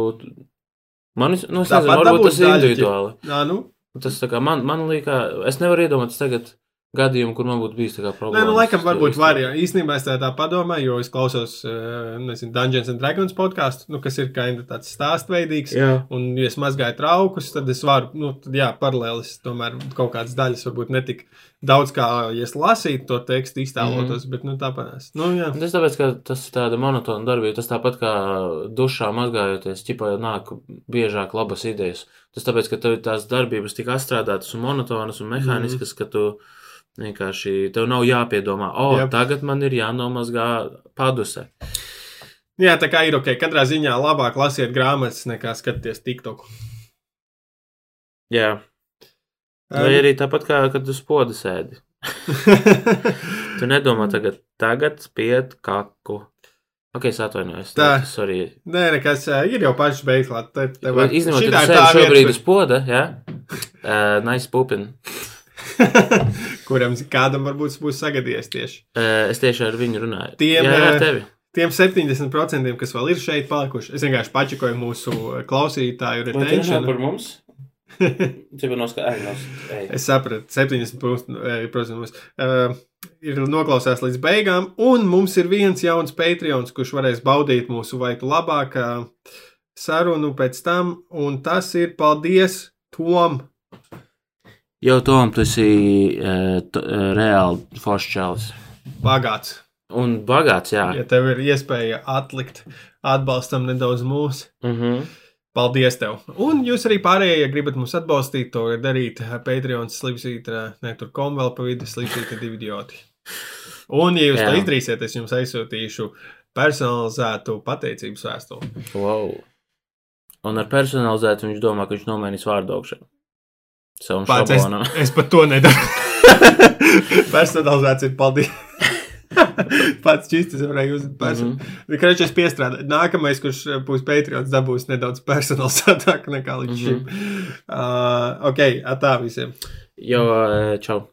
Man, nu, nezinu, varbūt tas ir individuāli. Nā, nu, Tas tā kā man, man liekas, es nevaru iedomāties tagad gadījumu, kur man būtu bijis tā kā problēma. Nē, nu, laikam, varbūt var. Jā. Īstenībā es tā, tā padomāju, jo es klausos uh, nezinu, Dungeons and Dragons podkāstu, nu, kas ir kā tāds stāstveidīgs. Jā, Un, ja es mazgāju traukus, tad es varu, nu, tad, jā, paralēlis tomēr kaut kādas daļas, varbūt ne tik daudz kā, ja es lasītu to tekstu, iztēlotos, mm -hmm. bet, nu, tāpēc. Nu, jā. Tas tāpēc, ka tas ir tāda monotona darbība. Tas tāpat kā dušā mazgājoties, ķipā nāk biežāk labas idejas. Tas tāpēc, ka tev ir tās darbības tik atstrādātas un monotonas un mehāniskas, mm. ka tu vienkārši tev nav jāpiedomā, o, oh, Jep. tagad man ir jānomazgā paduse. jā, tā kā ir ok. Katrā ziņā labāk lasiet grāmatas nekā skatīties TikTok. Jā, vai arī tāpat kā, kad tu spodu sēdi. Tu nedomā tagad, tagad spied kaku. Ok, es atvainojos. Tā. Sorry. Nē, nekas, ir jau pašs beigās. Izņemot, ka tu sēdi šobrīd uz poda, jā? Uh, nice pupin. kuram kādam varbūt būs sagadījies tieši. Es tieši ar viņu runāju. Tiem, jā, ar tevi. Tiem 70%, kas vēl ir šeit palikuši, es vienkārši pačakoju mūsu klausītāju retention. par mums? Noskaidrots? Es sapratu, 70% uh, ir noklausās līdz beigām, un mums ir viens jauns Patreons, kurš varēs baudīt mūsu vai tu labāk sarunu pēc tam, un tas ir paldies Tom! Jo, Tom, tu esi uh, uh, reāli foršs čalis. Bagāts. Un bagāts, jā. Ja tev ir iespēja atlikt atbalstam nedaudz mūsu. Mm -hmm. Paldies tev! Un jūs arī pārējie, ja gribat mūs atbalstīt, to var darīt Patreon, slipsītra, ne tur kom vēl pa vidu, slipsītra divi idioti. Un, ja jūs Jā. to izdarīsiet, es jums aizsūtīšu personalizētu pateicības vēstuli. Wow. Un ar personalizētu viņš domā, ka viņš nomainīs vārdu augšā. Pats, es, es pat to nedaru. personalizēts ir paldies. Pats čistis varēja uzlikt personu. Mm -hmm. Kračs piestrādāt. Nākamais, kurš būs Patreons, dabūs nedaudz personalizētāk nekā līdz šim. Mm -hmm. uh, ok, atā visiem. Jo, čau.